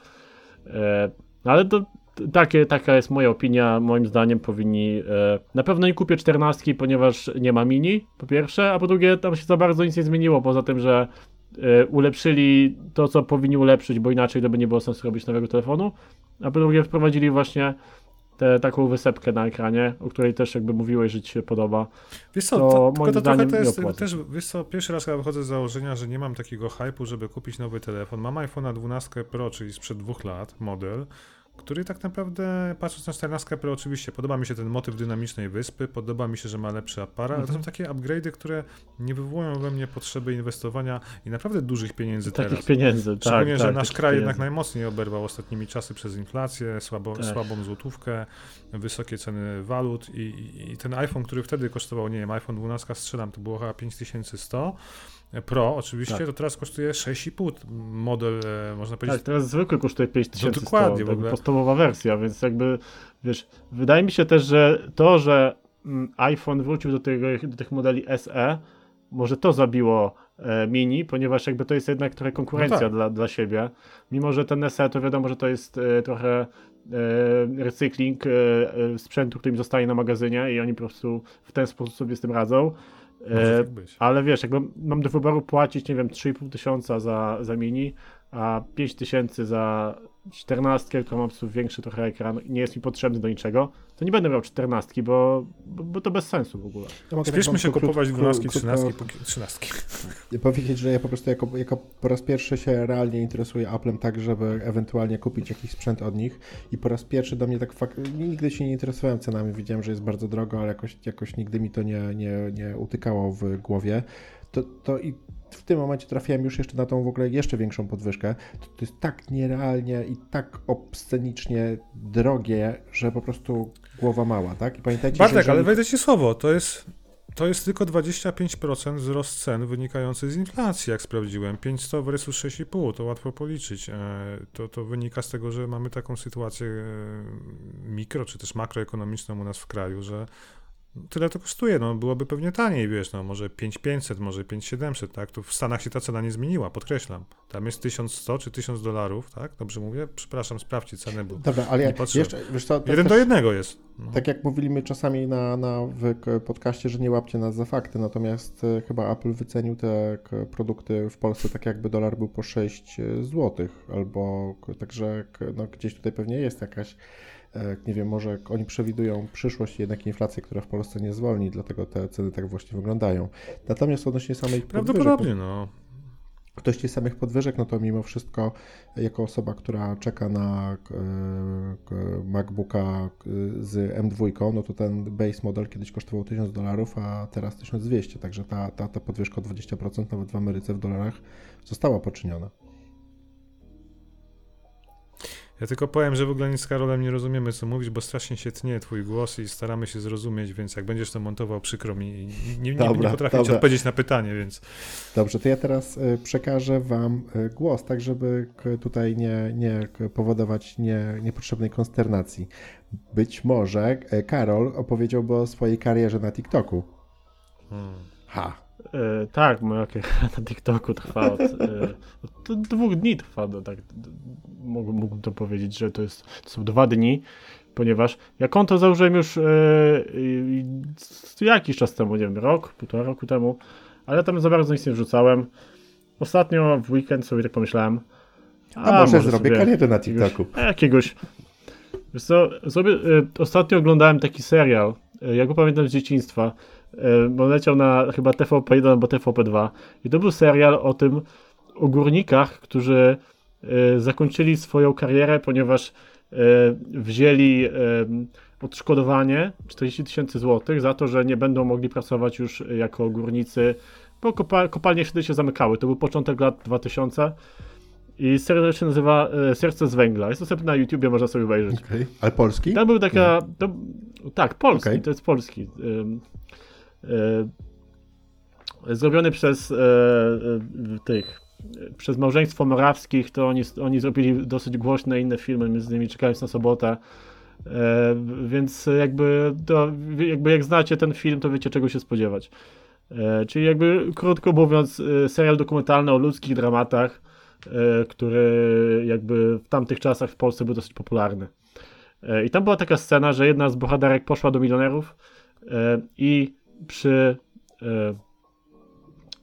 S3: E, Ale to takie, taka jest moja opinia. Moim zdaniem powinni. e, Na pewno nie kupię 14, ponieważ nie ma mini, po pierwsze, a po drugie, tam się za bardzo nic nie zmieniło, poza tym, że e, ulepszyli to, co powinni ulepszyć, bo inaczej to by nie było sensu robić nowego telefonu. A po drugie, wprowadzili właśnie tę taką wysepkę na ekranie, o której też jakby mówiłeś, że ci się podoba.
S2: Wiesz co,
S3: to
S2: to,
S3: moim
S2: to
S3: zdaniem
S2: to jest, też, wiesz co, pierwszy raz chyba wychodzę z założenia, że nie mam takiego hypu, żeby kupić nowy telefon. Mam iPhone'a 12 Pro, czyli sprzed dwóch lat, model, który tak naprawdę, patrząc na 14 Pro, oczywiście podoba mi się ten motyw dynamicznej wyspy, podoba mi się, że ma lepszy aparat, ale to są
S3: Mhm.
S2: takie upgrade'y, które nie wywołują we mnie potrzeby inwestowania i naprawdę dużych pieniędzy
S3: Takich
S2: teraz.
S3: pieniędzy, tak.
S2: Szczególnie, że
S3: tak,
S2: nasz kraj
S3: pieniędzy.
S2: jednak najmocniej oberwał ostatnimi czasy przez inflację, słabo,
S3: Tak.
S2: słabą złotówkę, wysokie ceny walut i, i, i ten iPhone, który wtedy kosztował, nie wiem, iPhone 12 strzelam, to było chyba 5100 Pro oczywiście,
S3: Tak.
S2: to teraz kosztuje 6,5 model, e, można
S3: Tak,
S2: powiedzieć,
S3: teraz zwykły kosztuje 5100,
S2: No dokładnie, w
S3: jakby
S2: ogóle.
S3: podstawowa wersja, więc jakby, wiesz, wydaje mi się też, że to, że mm, iPhone wrócił do, tego, do tych modeli SE, może to zabiło e, Mini, ponieważ jakby to jest jednak trochę konkurencja
S2: No tak.
S3: dla, dla siebie. Mimo, że ten SE to wiadomo, że to jest e, trochę recykling sprzętu, który im zostaje na magazynie i oni po prostu w ten sposób sobie z tym radzą. E,
S2: tak
S3: ale wiesz, jakby mam do wyboru płacić, nie wiem, 3,5 tysiąca za, za mini, a 5 tysięcy za 14, która ma po prostu większy trochę ekran i nie jest mi potrzebny do niczego, to nie będę miał 14, bo, bo, bo to bez sensu w ogóle.
S1: Ja tak
S2: Spieszmy
S1: wam
S2: się kupować 12,
S1: krótko
S2: 13, póki- 13.
S1: Powiedzieć, że ja po prostu jako, jako po raz pierwszy się realnie interesuję Applem tak, żeby ewentualnie kupić jakiś sprzęt od nich i po raz pierwszy do mnie tak fak- nigdy się nie interesowałem cenami, widziałem, że jest bardzo drogo, ale jakoś, jakoś nigdy mi to nie, nie, nie utykało w głowie. To, to i w tym momencie trafiłem już jeszcze na tą w ogóle jeszcze większą podwyżkę. To, to jest tak nierealnie i tak obscenicznie drogie, że po prostu głowa mała, tak? I pamiętajcie,
S2: Bartek,
S1: że jeżeli...
S2: ale wejdę ci słowo, to jest, to jest tylko 25% wzrost cen wynikający z inflacji, jak sprawdziłem. 500 versus 6,5, to łatwo policzyć. E, To, to wynika z tego, że mamy taką sytuację e, mikro, czy też makroekonomiczną u nas w kraju, że tyle to kosztuje, no byłoby pewnie taniej, wiesz, no może 5500, może 5700, tak? Tu w Stanach się ta cena nie zmieniła, podkreślam. Tam jest 1100 czy 1000 dolarów, tak? Dobrze mówię? Przepraszam, sprawdźcie cenę, bo
S1: Dobra, ale
S2: nie patrzę.
S1: jeszcze, wiesz co,
S2: jeden
S1: też,
S2: do jednego jest. No.
S1: tak jak mówiliśmy czasami na, na w podcaście, że nie łapcie nas za fakty, natomiast e, chyba Apple wycenił te produkty w Polsce tak jakby dolar był po 6 zł, albo także no, gdzieś tutaj pewnie jest jakaś e, nie wiem, może oni przewidują przyszłość i jednak inflację, która w Polsce nie zwolni, dlatego te ceny tak właśnie wyglądają. Natomiast odnośnie samej podwyżek,
S2: Prawdopodobnie, no.
S1: Ktoś tych samych podwyżek, no to mimo wszystko, jako osoba, która czeka na e, MacBooka e, z M2, no to ten base model kiedyś kosztował 1000 dolarów, a teraz 1200, także ta, ta, ta podwyżka o 20% nawet w Ameryce w dolarach została poczyniona.
S2: Ja tylko powiem, że w ogóle nic z Karolem nie rozumiemy, co mówisz, bo strasznie się tnie twój głos i staramy się zrozumieć, więc jak będziesz to montował, przykro mi. i Nie, nie,
S1: Dobra,
S2: nie potrafię ci
S1: dobra.
S2: odpowiedzieć na pytanie, więc
S1: Dobrze, to ja teraz e, przekażę Wam e, głos, tak żeby tutaj nie, nie powodować nie, niepotrzebnej konsternacji. Być może e, Karol opowiedziałby o swojej karierze na TikToku.
S2: hmm.
S1: Ha!
S3: E, tak, moja kariera [LAUGHS] na TikToku trwa od, e, od dwóch dni trwa, no, tak, mógłbym to powiedzieć, że to, jest, to są dwa dni, ponieważ ja konto założyłem już e, jakiś czas temu, nie wiem, rok, półtora roku temu, ale tam za bardzo nic nie wrzucałem. Ostatnio w weekend sobie tak pomyślałem,
S1: A, może, zrobię
S3: sobie
S1: karierę na
S3: jakiegoś-
S1: TikToku.
S3: Jakiegoś. Wiesz co, sobie, e, ostatnio oglądałem taki serial, e, ja go pamiętam z dzieciństwa, bo leciał na chyba TVP1 albo TVP2 i to był serial o tym, o górnikach, którzy e, zakończyli swoją karierę, ponieważ e, wzięli e, odszkodowanie 40 tysięcy złotych za to, że nie będą mogli pracować już jako górnicy, bo kopa kopalnie wtedy się zamykały. To był początek lat 2000 i serial się nazywa e, Serce z węgla. Jest dostępny na YouTubie, można sobie obejrzeć.
S1: Okej. Ale polski?
S3: Tam był taka. To, tak, polski,
S1: Okej.
S3: to jest polski. Y, zrobiony przez e, e, tych. e, Przez małżeństwo Morawskich, to oni, oni zrobili dosyć głośne inne filmy, między innymi Czekając na sobotę. E, więc jakby, to, jakby jak znacie ten film, to wiecie czego się spodziewać. E, czyli jakby krótko mówiąc, e, serial dokumentalny o ludzkich dramatach, e, który jakby w tamtych czasach w Polsce był dosyć popularny. E, I tam była taka scena, że jedna z bohaterek poszła do milionerów e, i przy, e,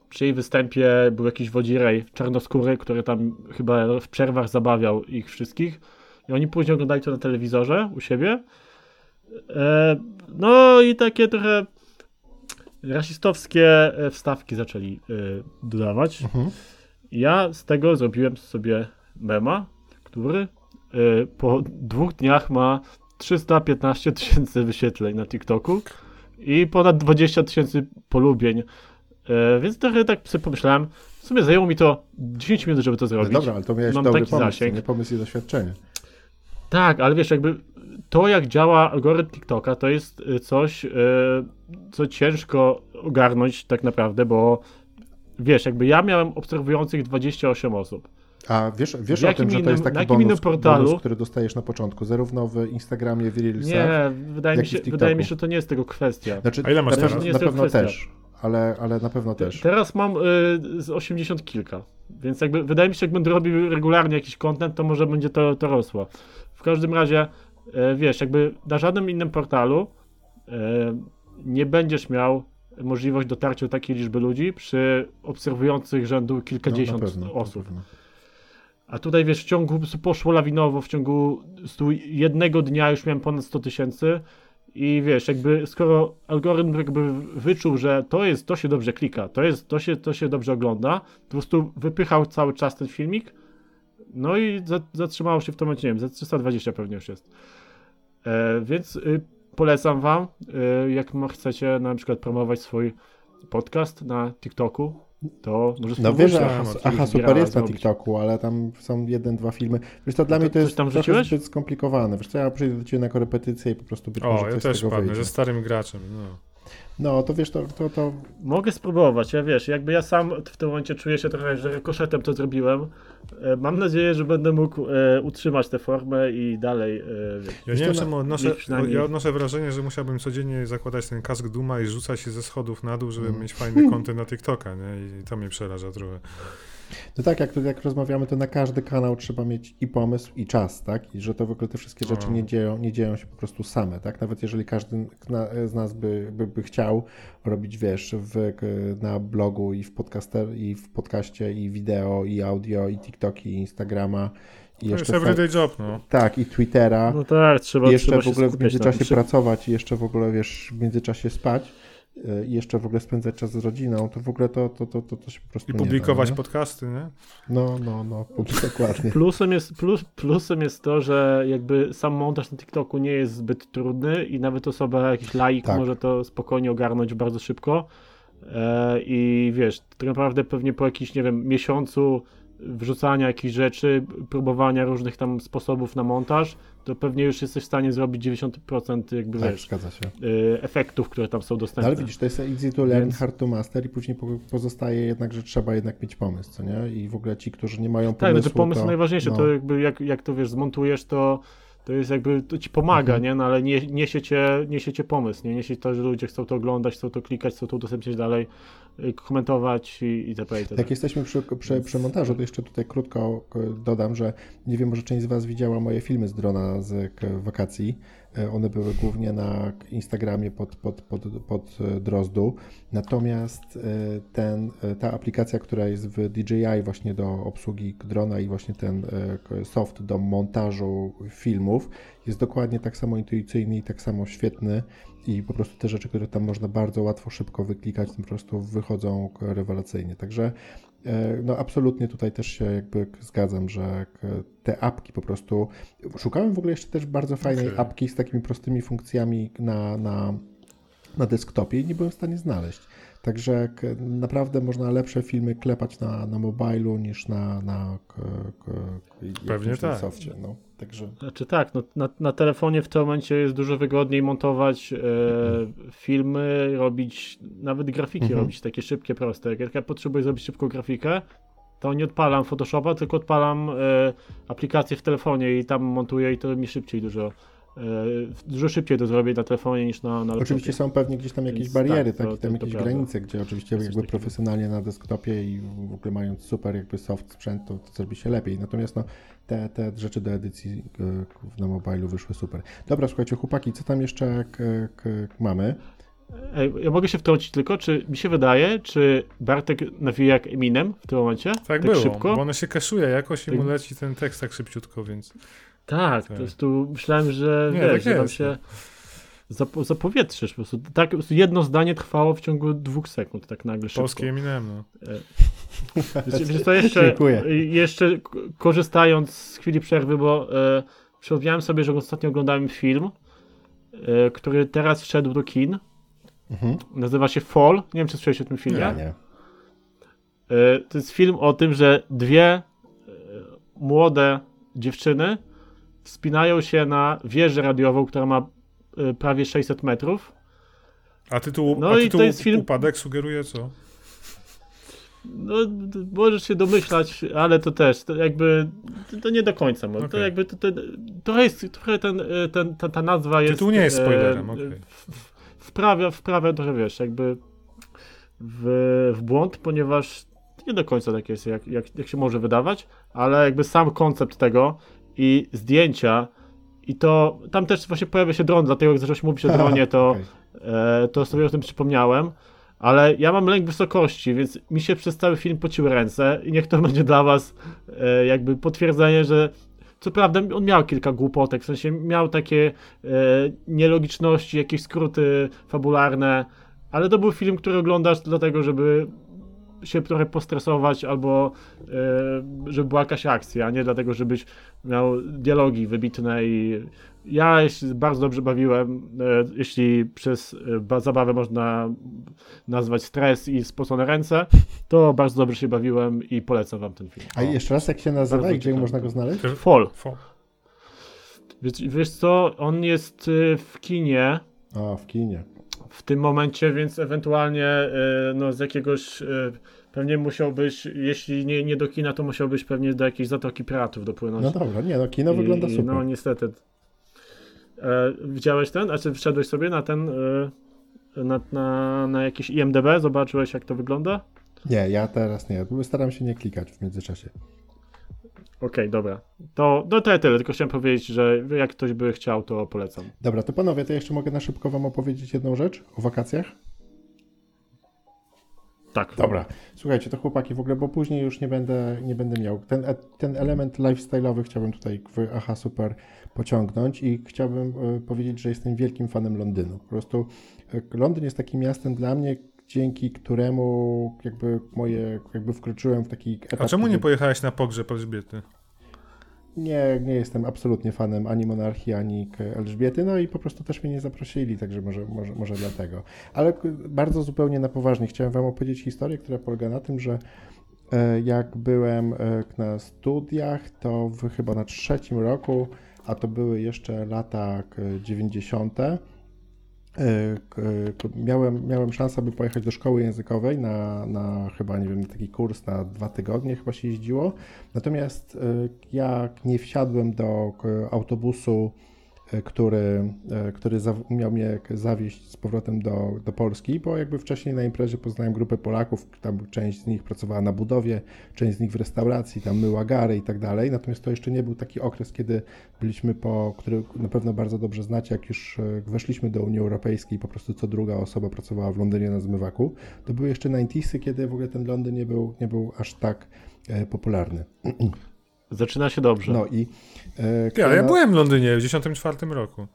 S3: przy jej występie był jakiś wodzirej czarnoskóry, który tam chyba w przerwach zabawiał ich wszystkich. I oni później oglądali to na telewizorze u siebie. E, No i takie trochę rasistowskie e, wstawki zaczęli dodawać.
S1: Mhm.
S3: Ja z tego zrobiłem sobie mema, który po dwóch dniach ma 315 tysięcy wyświetleń na TikToku i ponad 20 tysięcy polubień. Y, więc trochę tak sobie pomyślałem, w sumie zajęło mi to 10 minut, żeby to
S1: No
S3: zrobić.
S1: dobra, ale to miałeś
S3: Mam
S1: dobry
S3: taki
S1: pomysł,
S3: zasięg.
S1: nie pomysł i doświadczenie.
S3: Tak, ale wiesz, jakby to, jak działa algorytm TikToka, to jest y, coś, y, co ciężko ogarnąć tak naprawdę, bo wiesz, jakby ja miałem obserwujących 28 osób.
S1: A wiesz, wiesz o tym, że to
S3: innym-
S1: jest
S3: na
S1: taki
S3: jakim
S1: bonus,
S3: innym portalu?
S1: bonus, który dostajesz na początku, zarówno w Instagramie, w Reelsach.
S3: Nie, wydaje mi, się, wydaje mi się, że to nie jest tego kwestia.
S1: Znaczy,
S2: A ile masz
S1: na,
S2: teraz?
S1: na
S3: jest
S1: pewno
S3: kwestia.
S1: też, ale, ale na pewno też.
S3: Teraz mam y, z 80 kilka, więc jakby wydaje mi się, jak będę robił regularnie jakiś content, to może będzie to, to rosło. W każdym razie, y, wiesz, jakby na żadnym innym portalu y, nie będziesz miał możliwość dotarcia do takiej liczby ludzi przy obserwujących rzędu
S1: No, na
S3: kilkadziesiąt
S1: pewno, na
S3: osób.
S1: pewno.
S3: A tutaj wiesz, w ciągu poszło lawinowo, w ciągu jednego dnia już miałem ponad 100 tysięcy i wiesz, jakby skoro algorytm jakby wyczuł, że to jest, to się dobrze klika, to jest, to się, to się dobrze ogląda, po prostu wypychał cały czas ten filmik, no i za, zatrzymało się w tym momencie, nie wiem, za 320 pewnie już jest. E, więc y, polecam wam, y, jak chcecie na przykład promować swój podcast na TikToku, to może
S1: No wiesz, Aha, Aha Super jest na
S3: zrobić.
S1: TikToku, ale tam są jeden, dwa filmy. Wiesz to dla
S3: A
S1: mnie
S3: to
S1: to jest
S3: tam
S1: trochę zbyt skomplikowane. Wiesz co, ja przyjdę do Ciebie na korepetycję i po prostu być
S2: O,
S1: może
S2: ja
S1: coś z
S2: też
S1: tego
S2: padnę,
S1: wyjdzie.
S2: ze starym graczem. No.
S1: No, to wiesz, to, to, to...
S3: Mogę spróbować, ja wiesz, jakby ja sam w tym momencie czuję się trochę, że koszetem to zrobiłem. E, mam nadzieję, że będę mógł e, utrzymać tę formę i dalej. E,
S2: ja nie wiem, czemu odnoszę, ja odnoszę wrażenie, że musiałbym codziennie zakładać ten kask Duma i rzucać się ze schodów na dół, żeby mm. mieć fajny kontent na TikToka, nie? I to mnie przeraża trochę.
S1: No tak, jak, jak rozmawiamy, to na każdy kanał trzeba mieć i pomysł, i czas, tak? I że to w ogóle te wszystkie rzeczy nie dzieją, nie dzieją się po prostu same, tak? Nawet jeżeli każdy z nas by, by, by chciał robić, wiesz, w, na blogu i w podcaster, i w podcaście, i wideo, i audio, i TikToki, i Instagrama,
S2: i to jeszcze jest everyday job, no.
S1: Tak, i Twittera.
S3: No tak, trzeba
S1: I jeszcze
S3: trzeba
S1: w ogóle w międzyczasie pracować i jeszcze w ogóle, wiesz, w międzyczasie spać i jeszcze w ogóle spędzać czas z rodziną, to w ogóle to, to, to, to, to się po prostu
S2: I publikować da, podcasty, nie?
S1: No, no, no, [LAUGHS] dokładnie.
S3: Plusem jest, plus, plusem jest to, że jakby sam montaż na TikToku nie jest zbyt trudny i nawet osoba, jakiś laik tak. może to spokojnie ogarnąć bardzo szybko. E, I wiesz, tak naprawdę pewnie po jakimś, nie wiem, miesiącu wrzucania jakichś rzeczy, próbowania różnych tam sposobów na montaż, to pewnie już jesteś w stanie zrobić 90% jakby
S1: tak,
S3: wiesz,
S1: zgadza się.
S3: Y, efektów, które tam są dostępne.
S1: No, ale widzisz, to jest easy to learn, Więc... hard to master i później pozostaje jednak, że trzeba jednak mieć pomysł, co nie? I w ogóle ci, którzy nie mają pomysłu,
S3: Tak, no to pomysł to, najważniejszy, no. to jakby jak, jak to wiesz, zmontujesz, to to jest jakby, to ci pomaga, mhm. nie? No ale nie, niesie, cię, niesie cię pomysł, nie? Niesie to, że ludzie chcą to oglądać, chcą to klikać, chcą to udostępniać dalej, y, komentować i, itp. itp.
S1: Jak jesteśmy przy, przy, przy, montażu, to jeszcze tutaj krótko dodam, że nie wiem, może część z Was widziała moje filmy z drona z wakacji. E, one były głównie na Instagramie pod, pod, pod, pod e, Drozdu. Natomiast e, ten, ta aplikacja, która jest w DJI właśnie do obsługi drona i właśnie ten soft do montażu filmów jest dokładnie tak samo intuicyjny i tak samo świetny i po prostu te rzeczy, które tam można bardzo łatwo, szybko wyklikać, po prostu wychodzą rewelacyjnie. Także no absolutnie tutaj też się jakby zgadzam, że te apki po prostu. Szukałem w ogóle jeszcze też bardzo fajnej okay. apki z takimi prostymi funkcjami na, na, na desktopie i nie byłem w stanie znaleźć. Także naprawdę można lepsze filmy klepać na, na mobilu niż na, na k,
S2: Pewnie tak.
S1: softie. No. Także...
S3: Znaczy tak, no, na, na telefonie w tym momencie jest dużo wygodniej montować e, filmy, robić, nawet grafiki mhm. robić takie szybkie, proste. Jak ja potrzebuję zrobić szybką grafikę, to nie odpalam Photoshopa, tylko odpalam e, aplikację w telefonie i tam montuję i to mi szybciej dużo dużo szybciej to zrobię na telefonie niż na, na
S1: Oczywiście są pewnie gdzieś tam jakieś Więc bariery, tak, to, tam to, jakieś granice, gdzie oczywiście jakby profesjonalnie na desktopie i w ogóle mając super jakby soft sprzęt, to, to zrobi się lepiej. Natomiast no, te, te rzeczy do edycji e, na mobilu wyszły super. Dobra, słuchajcie, chłopaki, co tam jeszcze mamy?
S3: Ja mogę się wtrącić tylko, czy mi się wydaje, czy Bartek nawija jak Eminem w tym momencie?
S2: Tak, tak było, szybko? bo ono się kaszuje jakoś i mu tak. leci ten tekst tak szybciutko, więc...
S3: Tak, tak. prostu myślałem, że nie, wiesz, tak że tam się no. zapowietrzysz po prostu. Tak, po prostu jedno zdanie trwało w ciągu dwóch sekund, tak nagle szybko.
S2: Polskie Eminem, no.
S3: E, to jeszcze, jeszcze korzystając z chwili przerwy, bo e, przypomniałem sobie, że ostatnio oglądałem film, e, który teraz wszedł do kin. Mhm. Nazywa się Fall. Nie wiem, czy słyszałeś o tym filmie.
S1: Ja nie.
S3: E, to jest film o tym, że dwie e, młode dziewczyny wspinają się na wieżę radiową, która ma y, prawie 600 metrów.
S2: A tytuł, no a tytuł to jest film... Upadek sugeruje co?
S3: No, możesz się domyślać, ale to też, to jakby, to nie do końca. Okay. To jakby, to, to, to jest trochę ten, y, ten, ta, ta nazwa jest...
S2: Tytuł nie jest spoilerem, e, okay.
S3: wprawia, wprawia trochę, wiesz, jakby w, w błąd, ponieważ nie do końca tak jest, jak, jak, jak się może wydawać, ale jakby sam koncept tego i zdjęcia i to, tam też właśnie pojawia się dron, dlatego jak zacząłeś mówić o dronie, to, okay. e, to sobie o tym przypomniałem, ale ja mam lęk wysokości, więc mi się przez cały film pociły ręce i niech to [LAUGHS] będzie dla was e, jakby potwierdzenie, że co prawda on miał kilka głupotek, w sensie miał takie e, nielogiczności, jakieś skróty fabularne, ale to był film, który oglądasz dlatego, żeby się trochę postresować albo e, żeby była jakaś akcja, a nie dlatego, żebyś miał dialogi wybitne i ja się bardzo dobrze bawiłem, e, jeśli przez e, zabawę można nazwać stres i spocone ręce, to bardzo dobrze się bawiłem i polecam wam ten film.
S1: A jeszcze raz, jak się nazywa i gdzie można go znaleźć?
S3: Fall. Fall. Wiesz, wiesz co, on jest w kinie.
S1: A, w kinie.
S3: W tym momencie, więc ewentualnie y, no, z jakiegoś y, pewnie musiałbyś, jeśli nie, nie do kina, to musiałbyś pewnie do jakiejś Zatoki Piratów dopłynąć.
S1: No dobra, nie no, kino
S3: I,
S1: wygląda super.
S3: No niestety. E, widziałeś ten? A czy wszedłeś sobie na ten, e, na, na, na jakiś IMDB? Zobaczyłeś jak to wygląda?
S1: Nie, ja teraz nie. Staram się nie klikać w międzyczasie.
S3: Okej, dobra. To, no to tyle, tylko chciałem powiedzieć, że jak ktoś by chciał, to polecam.
S1: Dobra, to panowie, to jeszcze mogę na szybko wam opowiedzieć jedną rzecz o wakacjach?
S3: Tak.
S1: Dobra. Słuchajcie, to chłopaki w ogóle, bo później już nie będę, nie będę miał. Ten, e- ten element lifestyle'owy chciałbym tutaj w Aha Super pociągnąć i chciałbym e, powiedzieć, że jestem wielkim fanem Londynu. Po prostu e, Londyn jest takim miastem dla mnie, dzięki któremu jakby moje, jakby wkroczyłem w taki etap.
S2: A czemu nie pojechałeś na pogrzeb Elżbiety?
S1: Nie, nie jestem absolutnie fanem ani monarchii, ani Elżbiety, no i po prostu też mnie nie zaprosili, także może, może, może dlatego. Ale bardzo zupełnie na poważnie chciałem wam opowiedzieć historię, która polega na tym, że e, jak byłem e, na studiach, to chyba na trzecim roku, a to były jeszcze lata k- 90., e, k- k- miałem, miałem szansę, aby pojechać do szkoły językowej na, na chyba, nie wiem, taki kurs na dwa tygodnie chyba się jeździło. Natomiast e, jak nie wsiadłem do autobusu, e, który, e, który miał mnie zawieźć z powrotem do, do Polski, bo jakby wcześniej na imprezie poznałem grupę Polaków, tam część z nich pracowała na budowie, część z nich w restauracji, tam myła gary i tak dalej. Natomiast to jeszcze nie był taki okres, kiedy byliśmy po, który na pewno bardzo dobrze znacie, jak już e, weszliśmy do Unii Europejskiej, po prostu co druga osoba pracowała w Londynie na zmywaku. To były jeszcze 90 kiedy w ogóle ten Londyn nie był, nie był aż tak e, popularny.
S3: Zaczyna się dobrze.
S1: No i. E,
S2: Ja, ja byłem w Londynie w 94 roku.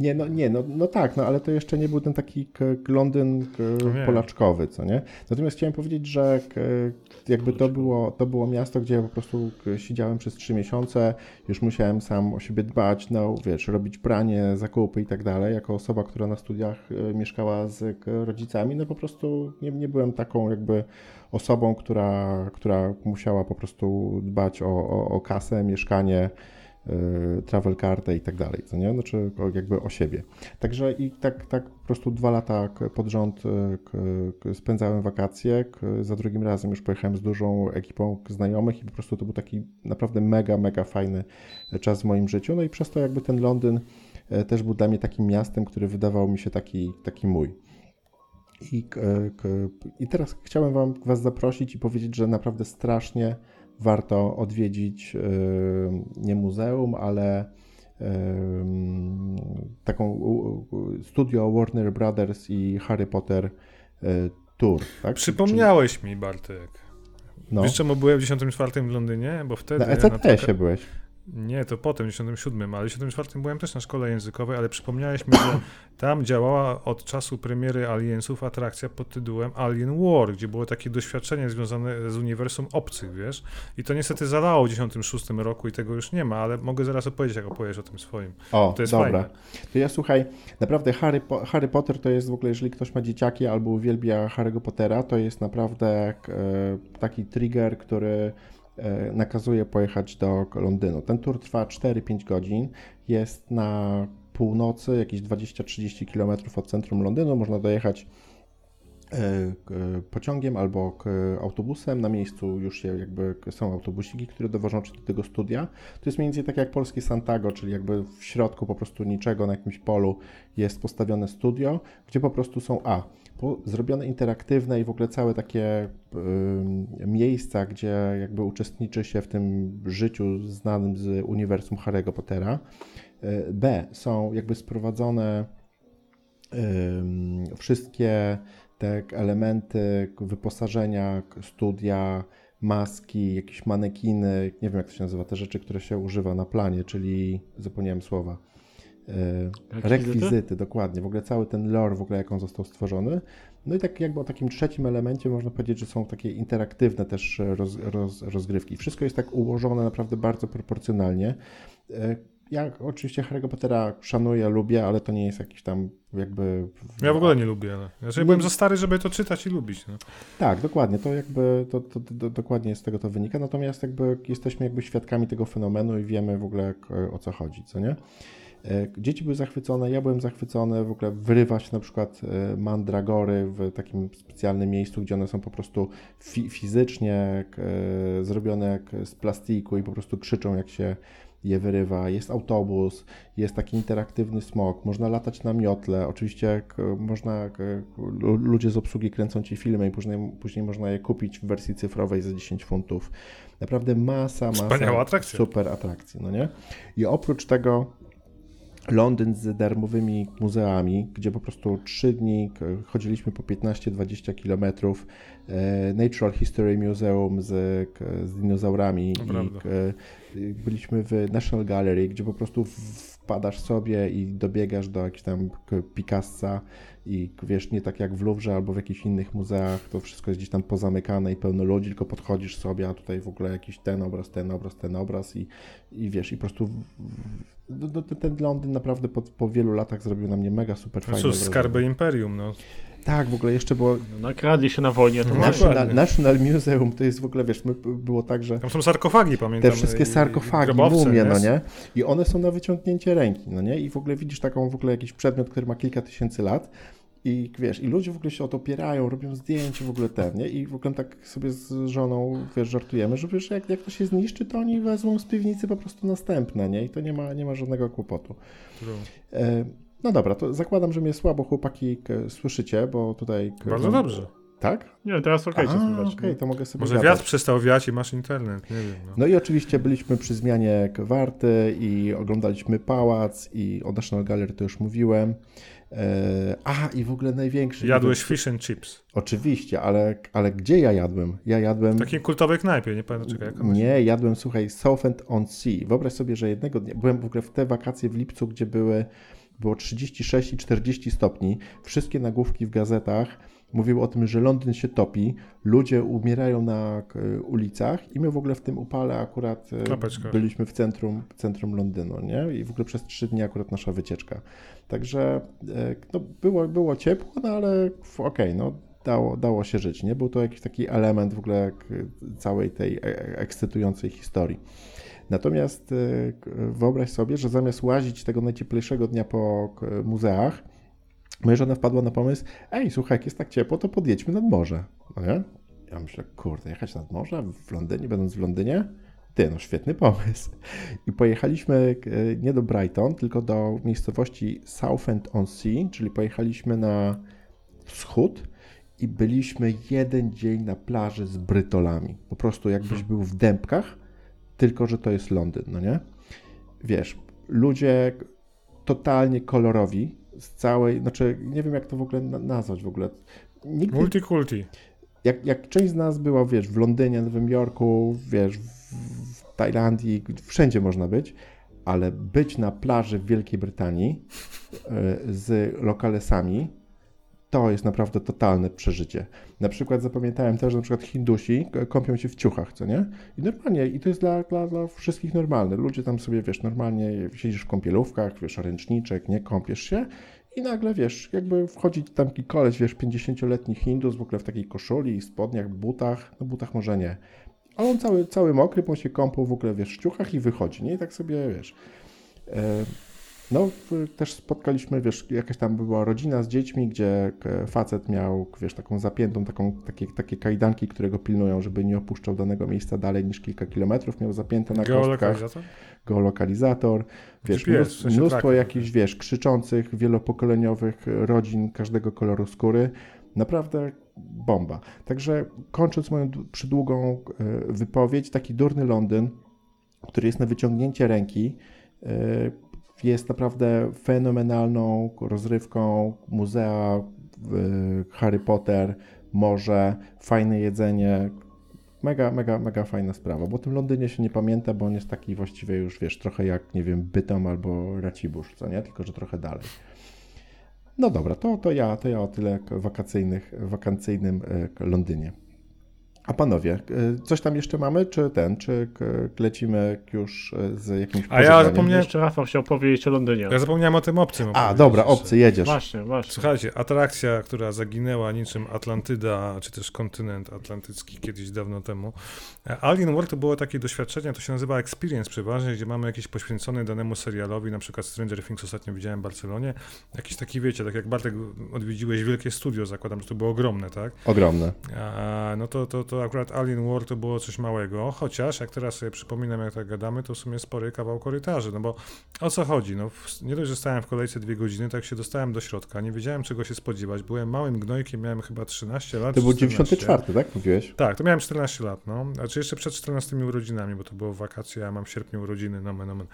S1: Nie, no, nie no, no tak, no ale to jeszcze nie był ten taki Londyn
S2: No
S1: polaczkowy, co nie? Natomiast chciałem powiedzieć, że jakby to było, to było miasto, gdzie ja po prostu siedziałem przez trzy miesiące, już musiałem sam o siebie dbać, no wiesz, robić pranie, zakupy i tak dalej. Jako osoba, która na studiach e, mieszkała z rodzicami, no po prostu nie, nie byłem taką jakby osobą, która, która musiała po prostu dbać o, o, o kasę, mieszkanie, travel kartę i tak dalej, co nie? Znaczy jakby o siebie. Także i tak, tak po prostu dwa lata pod rząd y, spędzałem wakacje, za drugim razem już pojechałem z dużą ekipą znajomych i po prostu to był taki naprawdę mega, mega fajny czas w moim życiu, no i przez to jakby ten Londyn e, też był dla mnie takim miastem, który wydawał mi się taki, taki mój. I, k- I teraz chciałem wam, Was zaprosić i powiedzieć, że naprawdę strasznie warto odwiedzić y, nie muzeum, ale y, taką studio Warner Brothers i Harry Potter y, Tour. Tak?
S2: Przypomniałeś mi, Bartek.
S1: Czyli- No,
S2: Wiesz czemu byłem w 94 w Londynie? Bo wtedy...
S1: na ECTS-ie byłeś.
S2: Nie, to potem, w 97, ale w 74 byłem też na szkole językowej, ale przypomniałeś mi, że tam działała od czasu premiery Aliensów atrakcja pod tytułem Alien War, gdzie było takie doświadczenie związane z uniwersum obcych, wiesz? I to niestety zalało w 96 roku i tego już nie ma, ale mogę zaraz opowiedzieć, jak opowiesz o tym swoim.
S1: O,
S2: To jest
S1: dobra.
S2: fajne.
S1: To ja słuchaj, naprawdę Harry, po Harry Potter to jest w ogóle, jeżeli ktoś ma dzieciaki albo uwielbia Harry'ego Pottera, to jest naprawdę e, taki trigger, który nakazuje pojechać do Londynu. Ten tour trwa 4-5 godzin, jest na północy, jakieś 20-30 km od centrum Londynu, można dojechać e, pociągiem albo autobusem. Na miejscu już się jakby są autobusiki, które dowożą cię do tego studia. To jest mniej więcej tak jak polskie Santago, czyli jakby w środku po prostu niczego na jakimś polu jest postawione studio, gdzie po prostu są A. Zrobione interaktywne i w ogóle całe takie ym, miejsca, gdzie jakby uczestniczy się w tym życiu znanym z uniwersum Harry'ego Pottera. Y, B. Są jakby sprowadzone ym, wszystkie te elementy wyposażenia, studia, maski, jakieś manekiny, nie wiem jak to się nazywa, te rzeczy, które się używa na planie, czyli zapomniałem słowa. Yy,
S3: Rekwizyty?
S1: rekwizyty, dokładnie. W ogóle cały ten lore, w ogóle jak on został stworzony. No i tak jakby o takim trzecim elemencie można powiedzieć, że są takie interaktywne też roz, roz, rozgrywki. Wszystko jest tak ułożone naprawdę bardzo proporcjonalnie. Yy, Ja oczywiście Harry'ego Pottera szanuję, lubię, ale to nie jest jakiś tam jakby...
S2: Ja w ogóle nie lubię, ale ja
S1: Nie-
S2: byłem za stary, żeby to czytać i lubić. No.
S1: Tak, dokładnie, to jakby, to, to, to, dokładnie z tego to wynika, natomiast jakby jesteśmy jakby świadkami tego fenomenu i wiemy w ogóle jak, o co chodzi, co nie? E, dzieci były zachwycone, ja byłem zachwycony, w ogóle wyrywać na przykład e, mandragory w takim specjalnym miejscu, gdzie one są po prostu fi fizycznie e, zrobione z plastiku i po prostu krzyczą jak się je wyrywa, jest autobus, jest taki interaktywny smog, można latać na miotle, oczywiście można, ludzie z obsługi kręcą Ci filmy i później, później można je kupić w wersji cyfrowej za 10 funtów. Naprawdę masa, masa
S2: Wspaniała atrakcja.
S1: super atrakcji, no nie? I oprócz tego Londyn z darmowymi muzeami, gdzie po prostu trzy dni chodziliśmy po 15-20 kilometrów. E, Natural History Museum z, z dinozaurami. I, byliśmy w National Gallery, gdzie po prostu wpadasz sobie i dobiegasz do jakiegoś tam Picassa i wiesz, nie tak jak w Louvre albo w jakichś innych muzeach, to wszystko jest gdzieś tam pozamykane i pełno ludzi, tylko podchodzisz sobie, a tutaj w ogóle jakiś ten obraz, ten obraz, ten obraz i, i wiesz, i po prostu ten Londyn naprawdę po, po wielu latach zrobił na mnie mega super fajne
S2: Cóż, skarby Imperium, no.
S1: Tak, w ogóle jeszcze było...
S3: No, nakradli się na wojnie. To
S1: National, National Museum to jest w ogóle, wiesz, było tak, że...
S2: Tam są sarkofagi, pamiętam.
S1: Te wszystkie sarkofagi, mumie, no nie? I one są na wyciągnięcie ręki, no nie? I w ogóle widzisz taką w ogóle jakiś przedmiot, który ma kilka tysięcy lat i wiesz, i ludzie w ogóle się o to opierają, robią zdjęcia w ogóle ten, nie? I w ogóle tak sobie z żoną, wiesz, żartujemy, że wiesz, jak, jak to się zniszczy, to oni wezmą z piwnicy po prostu następne, nie? I to nie ma, nie ma żadnego kłopotu. E, no dobra, to zakładam, że mnie słabo chłopaki słyszycie, bo tutaj...
S2: Bardzo dobrze.
S1: Tak?
S3: Nie, teraz okej okay,
S1: okej, okay, to mogę sobie
S2: Może gadać. wiatr przestał wiać i masz internet, nie wiem.
S1: No. no. i oczywiście byliśmy przy zmianie Warty i oglądaliśmy Pałac i o National Gallery to już mówiłem. E, a, i w ogóle największy...
S2: Jadłeś fish and chips.
S1: Oczywiście, ale, ale gdzie ja jadłem? Ja jadłem...
S2: W takiej kultowej knajpie, nie pamiętam czekaj. Jak
S1: nie, jadłem, słuchaj, Southend on Sea. Wyobraź sobie, że jednego dnia... Byłem w ogóle w te wakacje w lipcu, gdzie były, było 36 i 40 stopni. Wszystkie nagłówki w gazetach mówił o tym, że Londyn się topi, ludzie umierają na e, ulicach i my w ogóle w tym upale akurat e, byliśmy w centrum, centrum Londynu, nie? I w ogóle przez trzy dni akurat nasza wycieczka. Także e, no, było, było ciepło, no ale okej, okay, no dało, dało się żyć, nie? Był to jakiś taki element w ogóle całej tej ekscytującej historii. Natomiast wyobraź sobie, że zamiast łazić tego najcieplejszego dnia po muzeach, Moja żona wpadła na pomysł, ej, słuchaj, jak jest tak ciepło, to podjedźmy nad morze. No nie? Ja myślę, kurde, jechać nad morze w Londynie, będąc w Londynie? Ty, no świetny pomysł. [LAUGHS] I pojechaliśmy e, nie do Brighton, tylko do miejscowości Southend-on-Sea, czyli pojechaliśmy na wschód i byliśmy jeden dzień na plaży z brytolami. Po prostu jakbyś był w dębkach, tylko że to jest Londyn, no nie? Wiesz, ludzie totalnie kolorowi, z całej, znaczy nie wiem jak to w ogóle nazwać w ogóle.
S2: Nigdy, Multikulti.
S1: Jak, jak część z nas była, wiesz, w Londynie, Nowym Jorku, wiesz, w, w Tajlandii, wszędzie można być, ale być na plaży w Wielkiej Brytanii e, z lokalesami, to jest naprawdę totalne przeżycie. Na przykład zapamiętałem też, że na przykład Hindusi kąpią się w ciuchach, co nie? I normalnie, i to jest dla, dla, dla wszystkich normalne. Ludzie tam sobie, wiesz, normalnie siedzisz w kąpielówkach, wiesz, ręczniczek, nie kąpiesz się i nagle, wiesz, jakby wchodzi tam taki koleś, wiesz, 50-letni Hindus w ogóle w takiej koszuli, spodniach, butach, no butach może nie, ale on cały, cały mokry, bo się kąpał w ogóle, wiesz, w ciuchach i wychodzi, nie? I tak sobie, wiesz... E, no, też spotkaliśmy, wiesz, jakaś tam była rodzina z dziećmi, gdzie facet miał, wiesz, taką zapiętą, taką, takie, takie kajdanki, które go pilnują, żeby nie opuszczał danego miejsca dalej niż kilka kilometrów, miał zapięte na
S2: Geolokalizator?
S1: Geolokalizator, wiesz, GPS, mnóstwo, mnóstwo jakichś, wiesz, krzyczących, wielopokoleniowych rodzin każdego koloru skóry. Naprawdę bomba. Także kończąc moją przydługą e, wypowiedź, taki durny Londyn, który jest na wyciągnięcie ręki, e, jest naprawdę fenomenalną rozrywką. Muzea, Harry Potter, morze, fajne jedzenie. Mega, mega, mega fajna sprawa, bo o tym Londynie się nie pamięta, bo on jest taki właściwie już, wiesz, trochę jak, nie wiem, Bytom albo Racibórz, co nie? Tylko, że trochę dalej. No dobra, to, to ja, to ja o tyle wakacyjnych, wakacyjnym e, Londynie. A panowie, y, coś tam jeszcze mamy, czy ten, czy lecimy już y, z jakimś
S2: A ja zapomniałem...
S3: Jeszcze Rafał chciał powiedzieć o Londynie.
S2: Ja zapomniałem o tym obcym.
S1: A, dobra, obcy, jedziesz.
S3: Właśnie, właśnie.
S2: Słuchajcie, atrakcja, która zaginęła niczym Atlantyda, czy też kontynent atlantycki kiedyś dawno temu. Alien World to było takie doświadczenie, to się nazywa Experience przeważnie, gdzie mamy jakiś poświęcony danemu serialowi, na przykład Stranger Things ostatnio widziałem w Barcelonie. Jakiś taki, wiecie, tak jak Bartek odwiedziłeś wielkie studio, zakładam, że to było ogromne, tak?
S1: Ogromne.
S2: A, no to, to, to akurat Alien World to było coś małego, chociaż jak teraz sobie przypominam, jak tak gadamy, to w sumie spory kawał korytarzy, no bo o co chodzi? No, nie dość, że stałem w kolejce dwie godziny, tak się dostałem do środka, nie wiedziałem czego się spodziewać, byłem małym gnojkiem, miałem chyba 13 lat.
S1: To był 94, tak? Mówiłeś?
S2: Tak, to miałem 14 lat, no, a czy jeszcze przed 14 urodzinami, bo to było wakacje, ja mam w sierpniu urodziny, no, no, no.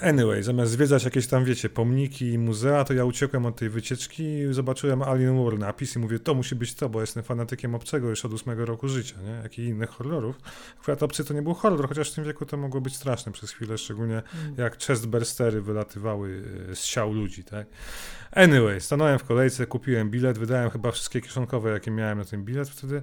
S2: Anyway, zamiast zwiedzać jakieś tam, wiecie, pomniki i muzea, to ja uciekłem od tej wycieczki i zobaczyłem Alien War napis i mówię, to musi być to, bo jestem fanatykiem obcego już od ósmego roku życia, nie? Jak i innych horrorów. Akurat obcy to nie był horror, chociaż w tym wieku to mogło być straszne przez chwilę, szczególnie mm. jak chestburstery wylatywały e, z siał ludzi, tak? Anyway, stanąłem w kolejce, kupiłem bilet, wydałem chyba wszystkie kieszonkowe, jakie miałem na ten bilet wtedy,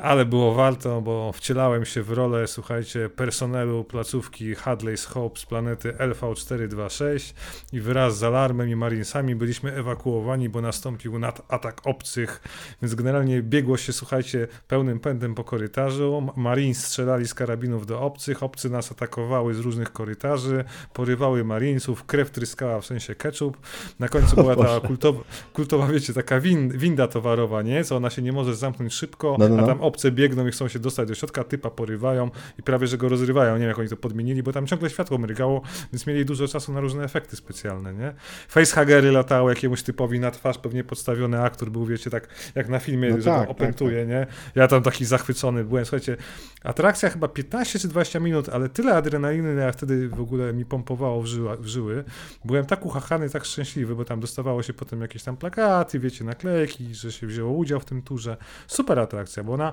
S2: ale było warto, bo wcielałem się w rolę, słuchajcie, personelu placówki Hadley's Hope z planety LV426 i wraz z alarmem i marinesami byliśmy ewakuowani, bo nastąpił atak obcych, więc generalnie biegło się, słuchajcie, pełnym pędem po korytarzu, marines strzelali z karabinów do obcych, obcy nas atakowały z różnych korytarzy, porywały marinesów, krew tryskała w sensie ketchup, na końcu była [LAUGHS] ta kultowa, kultowa, wiecie, taka win, winda towarowa, nie? Co ona się nie może zamknąć szybko, no, no, no. a tam obce biegną i chcą się dostać do środka, typa porywają i prawie, że go rozrywają. Nie wiem, jak oni to podmienili, bo tam ciągle światło mrygało, więc mieli dużo czasu na różne efekty specjalne, nie? Facehagery latały jakiemuś typowi na twarz, pewnie podstawiony aktor był, wiecie, tak jak na filmie, no że tak, opętuje, tak, tak. nie? Ja tam taki zachwycony byłem. Słuchajcie, atrakcja chyba 15 czy 20 minut, ale tyle adrenaliny ja wtedy w ogóle mi pompowało w, żyła, w żyły. Byłem tak uchachany, tak szczęśliwy, bo tam dostawało się potem jakieś tam plakaty, wiecie, naklejki, że się wzięło udział w tym turze. Super atrakcja, bo ona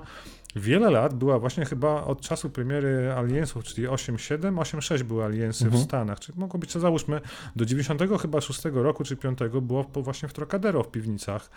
S2: wiele lat była właśnie chyba od czasu premiery Aliensów, czyli 8.7, 8.6 były Aliensy mhm. w Stanach, czyli mogło być, co załóżmy, do 90 chyba 6 roku czy 5 było właśnie w Trocadero w piwnicach,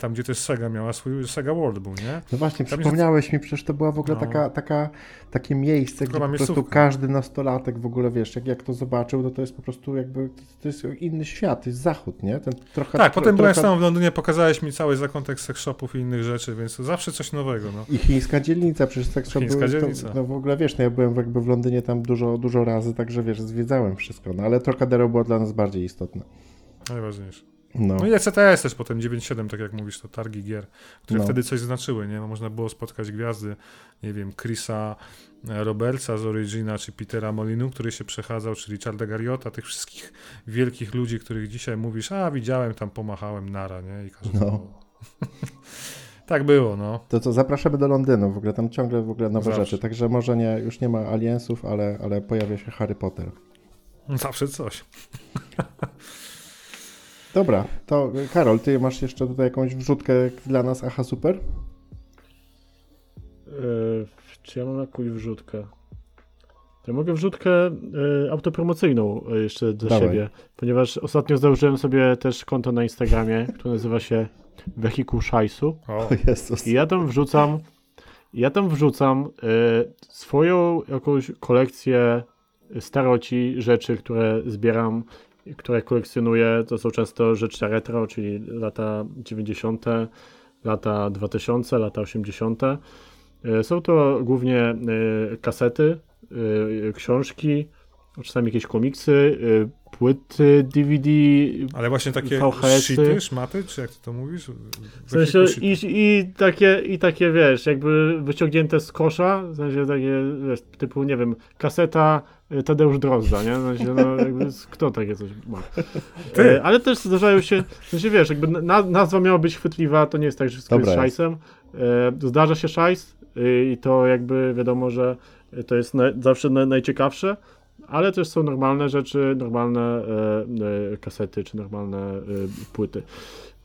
S2: tam gdzie też Sega miała swój, Sega World był, nie?
S1: No właśnie, tam przypomniałeś jest... mi, przecież to była w ogóle no. taka, taka, takie miejsce, gdzie po prostu każdy nastolatek w ogóle, wiesz, jak, jak to zobaczył, to to jest po prostu jakby, to jest inny świat, to jest zachód, nie? Ten
S2: trochę, tak, potem trochę... byłem sam w Londynie, pokazałeś mi cały zakątek sex shopów i innych rzeczy, więc to zawsze coś nowego, no.
S1: I chińska dzielnica, przecież chińska były, dzielnica. To, no w ogóle wiesz, no ja byłem jakby w Londynie tam dużo, dużo razy, także wiesz, zwiedzałem wszystko, no ale Trocadero było dla nas bardziej istotne.
S2: Najważniejsze. No. no i ECTS też potem 9.7, tak jak mówisz, to targi gier, które no. wtedy coś znaczyły, nie? No, można było spotkać gwiazdy, nie wiem, Chrisa Robertsa z Origina, czy Petera Molinu, który się przechadzał, czy Richarda Garriota, tych wszystkich wielkich ludzi, których dzisiaj mówisz, a widziałem, tam pomachałem, nara, nie? I każdy no. [LAUGHS] Tak było, no.
S1: To co, zapraszamy do Londynu, w ogóle tam ciągle w ogóle nowe Zawsze. rzeczy, także może nie, już nie ma aliensów, ale, ale pojawia się Harry Potter.
S2: Zawsze coś. [LAUGHS]
S1: Dobra, to Karol, ty masz jeszcze tutaj jakąś wrzutkę dla nas, aha super?
S3: Yy, czy ja mam jakąś wrzutkę? Ja mogę wrzutkę y, autopromocyjną jeszcze do Dawaj. siebie, ponieważ ostatnio założyłem sobie też konto na Instagramie, które nazywa się Wehikuł Szajsu.
S1: O, Jezus.
S3: I ja tam wrzucam ja tam wrzucam y, swoją jakąś kolekcję staroci, rzeczy, które zbieram, które kolekcjonuję. To są często rzeczy retro, czyli lata 90., lata 2000, lata 80. Y, są to głównie y, kasety, y, książki, czasami jakieś komiksy, płyty DVD,
S2: Ale właśnie takie shity, szmaty, czy jak ty to mówisz?
S3: W sensie i, i, takie, i takie, wiesz, jakby wyciągnięte z kosza, w sensie takie, wiesz, typu, nie wiem, kaseta Tadeusz Drozda, nie? No, jakby, kto takie coś ma? Ty. E, ale też zdarzają się, w sensie, wiesz, jakby nazwa miała być chwytliwa, to nie jest tak, że wszystko Dobra jest szajsem. E, zdarza się szajs i to jakby wiadomo, że to jest na, zawsze na, najciekawsze, ale też są normalne rzeczy, normalne e, e, kasety czy normalne e, płyty.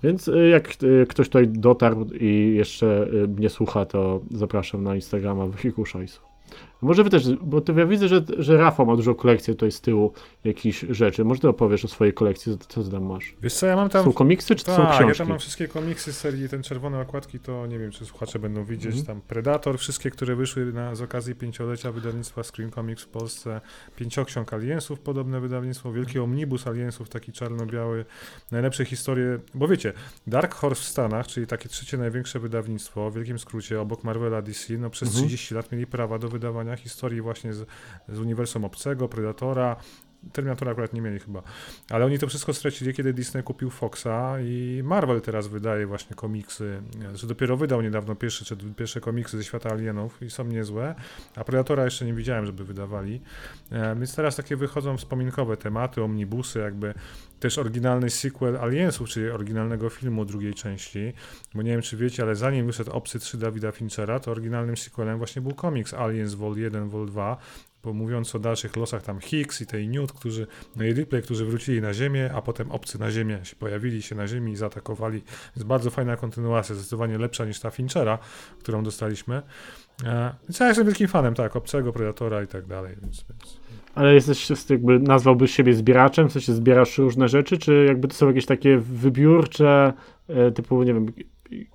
S3: Więc jak ktoś tutaj dotarł i jeszcze mnie słucha, to zapraszam na Instagrama Wehikuł Szajsu. Może wy też, bo to ja widzę, że, że Rafał ma dużo kolekcji tutaj z tyłu jakichś rzeczy. Może ty opowiesz o swojej kolekcji, co, co tam masz?
S2: Wiesz co, ja mam tam...
S3: Są komiksy, czy to są
S2: Tak,
S3: książki?
S2: ja tam mam wszystkie komiksy z serii Ten Czerwone Okładki, to nie wiem, czy słuchacze będą widzieć.
S3: Mhm.
S2: Tam Predator, wszystkie, które wyszły na, z okazji pięciolecia wydawnictwa Screen Comics w Polsce. Pięcioksiąg Aliensów, podobne wydawnictwo. Wielki Omnibus Aliensów, taki czarno-biały. Najlepsze historie, bo wiecie, Dark Horse w Stanach, czyli takie trzecie największe wydawnictwo, w wielkim skrócie, obok Marvela DC, no przez
S3: Mhm.
S2: 30 lat mieli prawa do wydawania historii właśnie z, z uniwersum Obcego, Predatora, Terminatora akurat nie mieli chyba, ale oni to wszystko stracili, kiedy Disney kupił Foxa i Marvel teraz wydaje właśnie komiksy, że dopiero wydał niedawno pierwsze, czy pierwsze komiksy ze świata alienów i są niezłe, a Predatora jeszcze nie widziałem, żeby wydawali, e, więc teraz takie wychodzą wspominkowe tematy, omnibusy, jakby też oryginalny sequel Aliensów, czyli oryginalnego filmu drugiej części, bo nie wiem czy wiecie, ale zanim wyszedł Obcy 3 Davida Finchera, to oryginalnym sequelem właśnie był komiks Aliens Vol 1, Vol 2, bo mówiąc o dalszych losach tam Hicks i tej Newt, którzy, no i Ripley, którzy wrócili na Ziemię, a potem obcy na Ziemię się pojawili się na Ziemi i zaatakowali. Jest bardzo fajna kontynuacja, zdecydowanie lepsza niż ta Finchera, którą dostaliśmy. E, ja jestem wielkim fanem, tak, obcego, Predatora i tak dalej, więc, więc...
S3: Ale jesteś, jakby nazwałbyś siebie zbieraczem? W sensie zbierasz różne rzeczy, czy jakby to są jakieś takie wybiórcze, e, typu, nie wiem,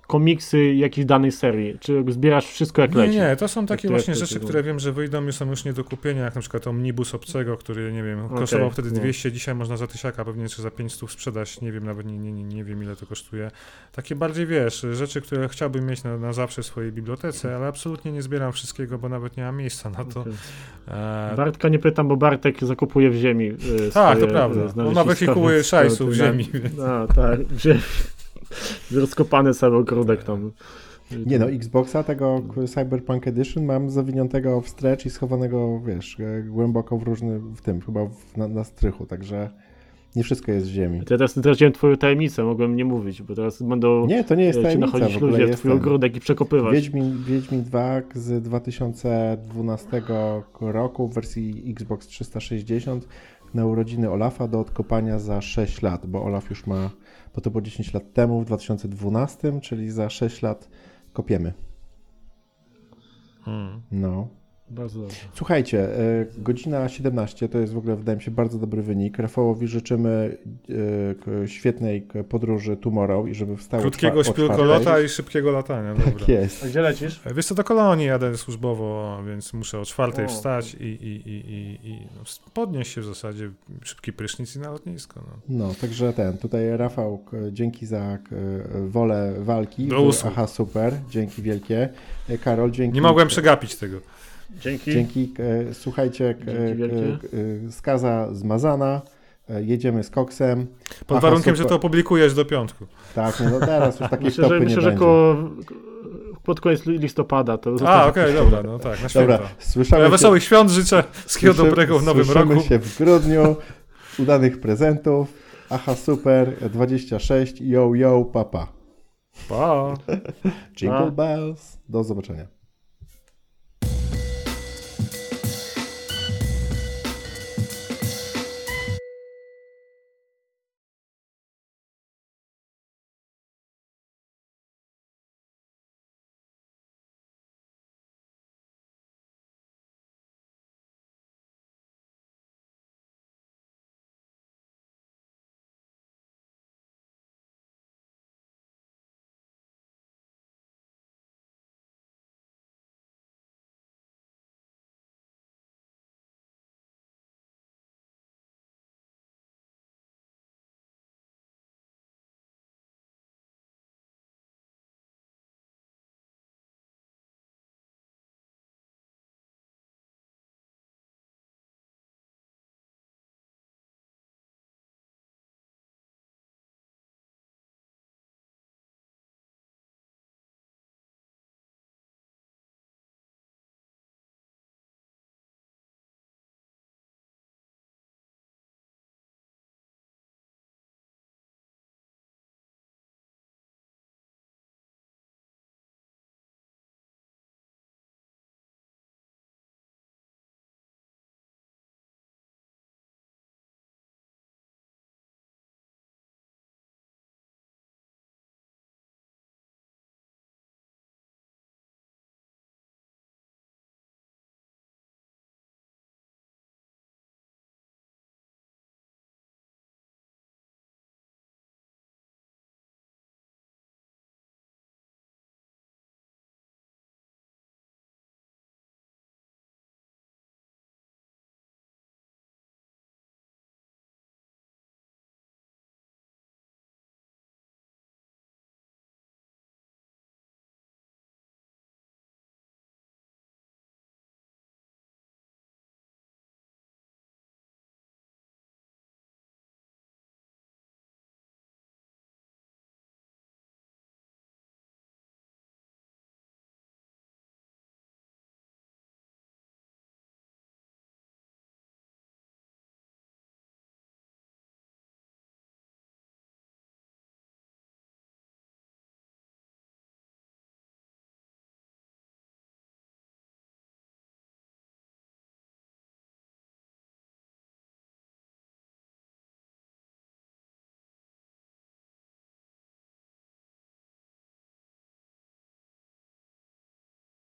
S3: komiksy jakiejś danej serii? Czy zbierasz wszystko jak
S2: Nie,
S3: leci?
S2: nie, to są takie
S3: jak
S2: właśnie rzeczy, które wiem, że wyjdą i są już nie do kupienia, jak na przykład omnibus obcego, który, nie wiem,
S3: Okej,
S2: kosztował wtedy
S3: no.
S2: 200, dzisiaj można za tysiaka pewnie czy za 500 sprzedać, nie wiem, nawet nie, nie, nie, nie wiem ile to kosztuje. Takie bardziej, wiesz, rzeczy, które chciałbym mieć na, na zawsze w swojej bibliotece, ale absolutnie nie zbieram wszystkiego, bo nawet nie mam miejsca na to.
S3: Okej.
S2: E,
S3: Bartka nie pytam, bo Bartek zakupuje w ziemi. e,
S2: tak, to prawda.
S3: e,
S2: On ma wehikuły szajsu w ziemi.
S3: A, tak, w ziemi. Rozkopany cały ogródek tam.
S1: Nie no, Xboxa tego Cyberpunk Edition mam zawiniętego wstecz i schowanego, wiesz, e, głęboko w różny, w tym, chyba w, na, na strychu, także nie wszystko jest w ziemi.
S3: Ja teraz zdradziłem twoją tajemnicę, mogłem nie mówić, bo teraz będą
S1: Nie, to nie jest
S3: e,
S1: tajemnica,
S3: nachodzić
S1: w ogóle
S3: ludzie w
S1: jest
S3: twój ogródek i przekopywać.
S1: Wiedźmin, Wiedźmin 2 z 2012 roku w wersji Xbox 360 na urodziny Olafa do odkopania za 6 lat, bo Olaf już ma, bo to było 10 lat temu, w 2012, czyli za 6 lat kopiemy.
S2: Hmm.
S1: No.
S3: Bardzo dobrze.
S1: Słuchajcie, e, godzina 17 to jest w ogóle, wydaje mi się, bardzo dobry wynik. Rafałowi życzymy e, świetnej podróży tomorrow i żeby wstał o
S2: Krótkiego śpiłkolota i szybkiego latania,
S1: Tak
S2: dobra.
S1: jest.
S3: A gdzie lecisz?
S2: E, Wiesz co, do kolonii jadę służbowo, więc muszę o czwartej
S3: O.
S2: wstać i, i, i, i, i podnieść się w zasadzie, szybki prysznic i na lotnisko. No.
S1: No, także ten, tutaj Rafał, dzięki za wolę walki.
S2: Do usług.
S1: Aha, super, dzięki wielkie. Karol, dzięki.
S2: Nie mogłem przegapić tego.
S3: Dzięki.
S1: Dzięki, e, słuchajcie, k-
S3: Dzięki
S1: e, skaza zmazana, e, jedziemy z koksem.
S2: Pod
S1: Aha,
S2: warunkiem, że
S1: super.
S2: to opublikujesz do piątku.
S1: Tak, no teraz już takiej
S3: Myślę, że, myślę, że
S1: będzie.
S3: koło, pod koniec listopada to
S2: A, okej,
S3: puszczone.
S2: dobra, no tak, na święta.
S1: Dobra, słyszamy
S2: Ja
S1: się,
S2: wesołych świąt życzę, wszystkiego
S1: słyszy-
S2: dobrego w nowym
S1: słyszymy
S2: roku.
S1: się w grudniu, udanych prezentów. Aha, super, 26, yo, yo, papa.
S2: Pa!
S1: Jingle
S3: Pa.
S1: bells. Do zobaczenia.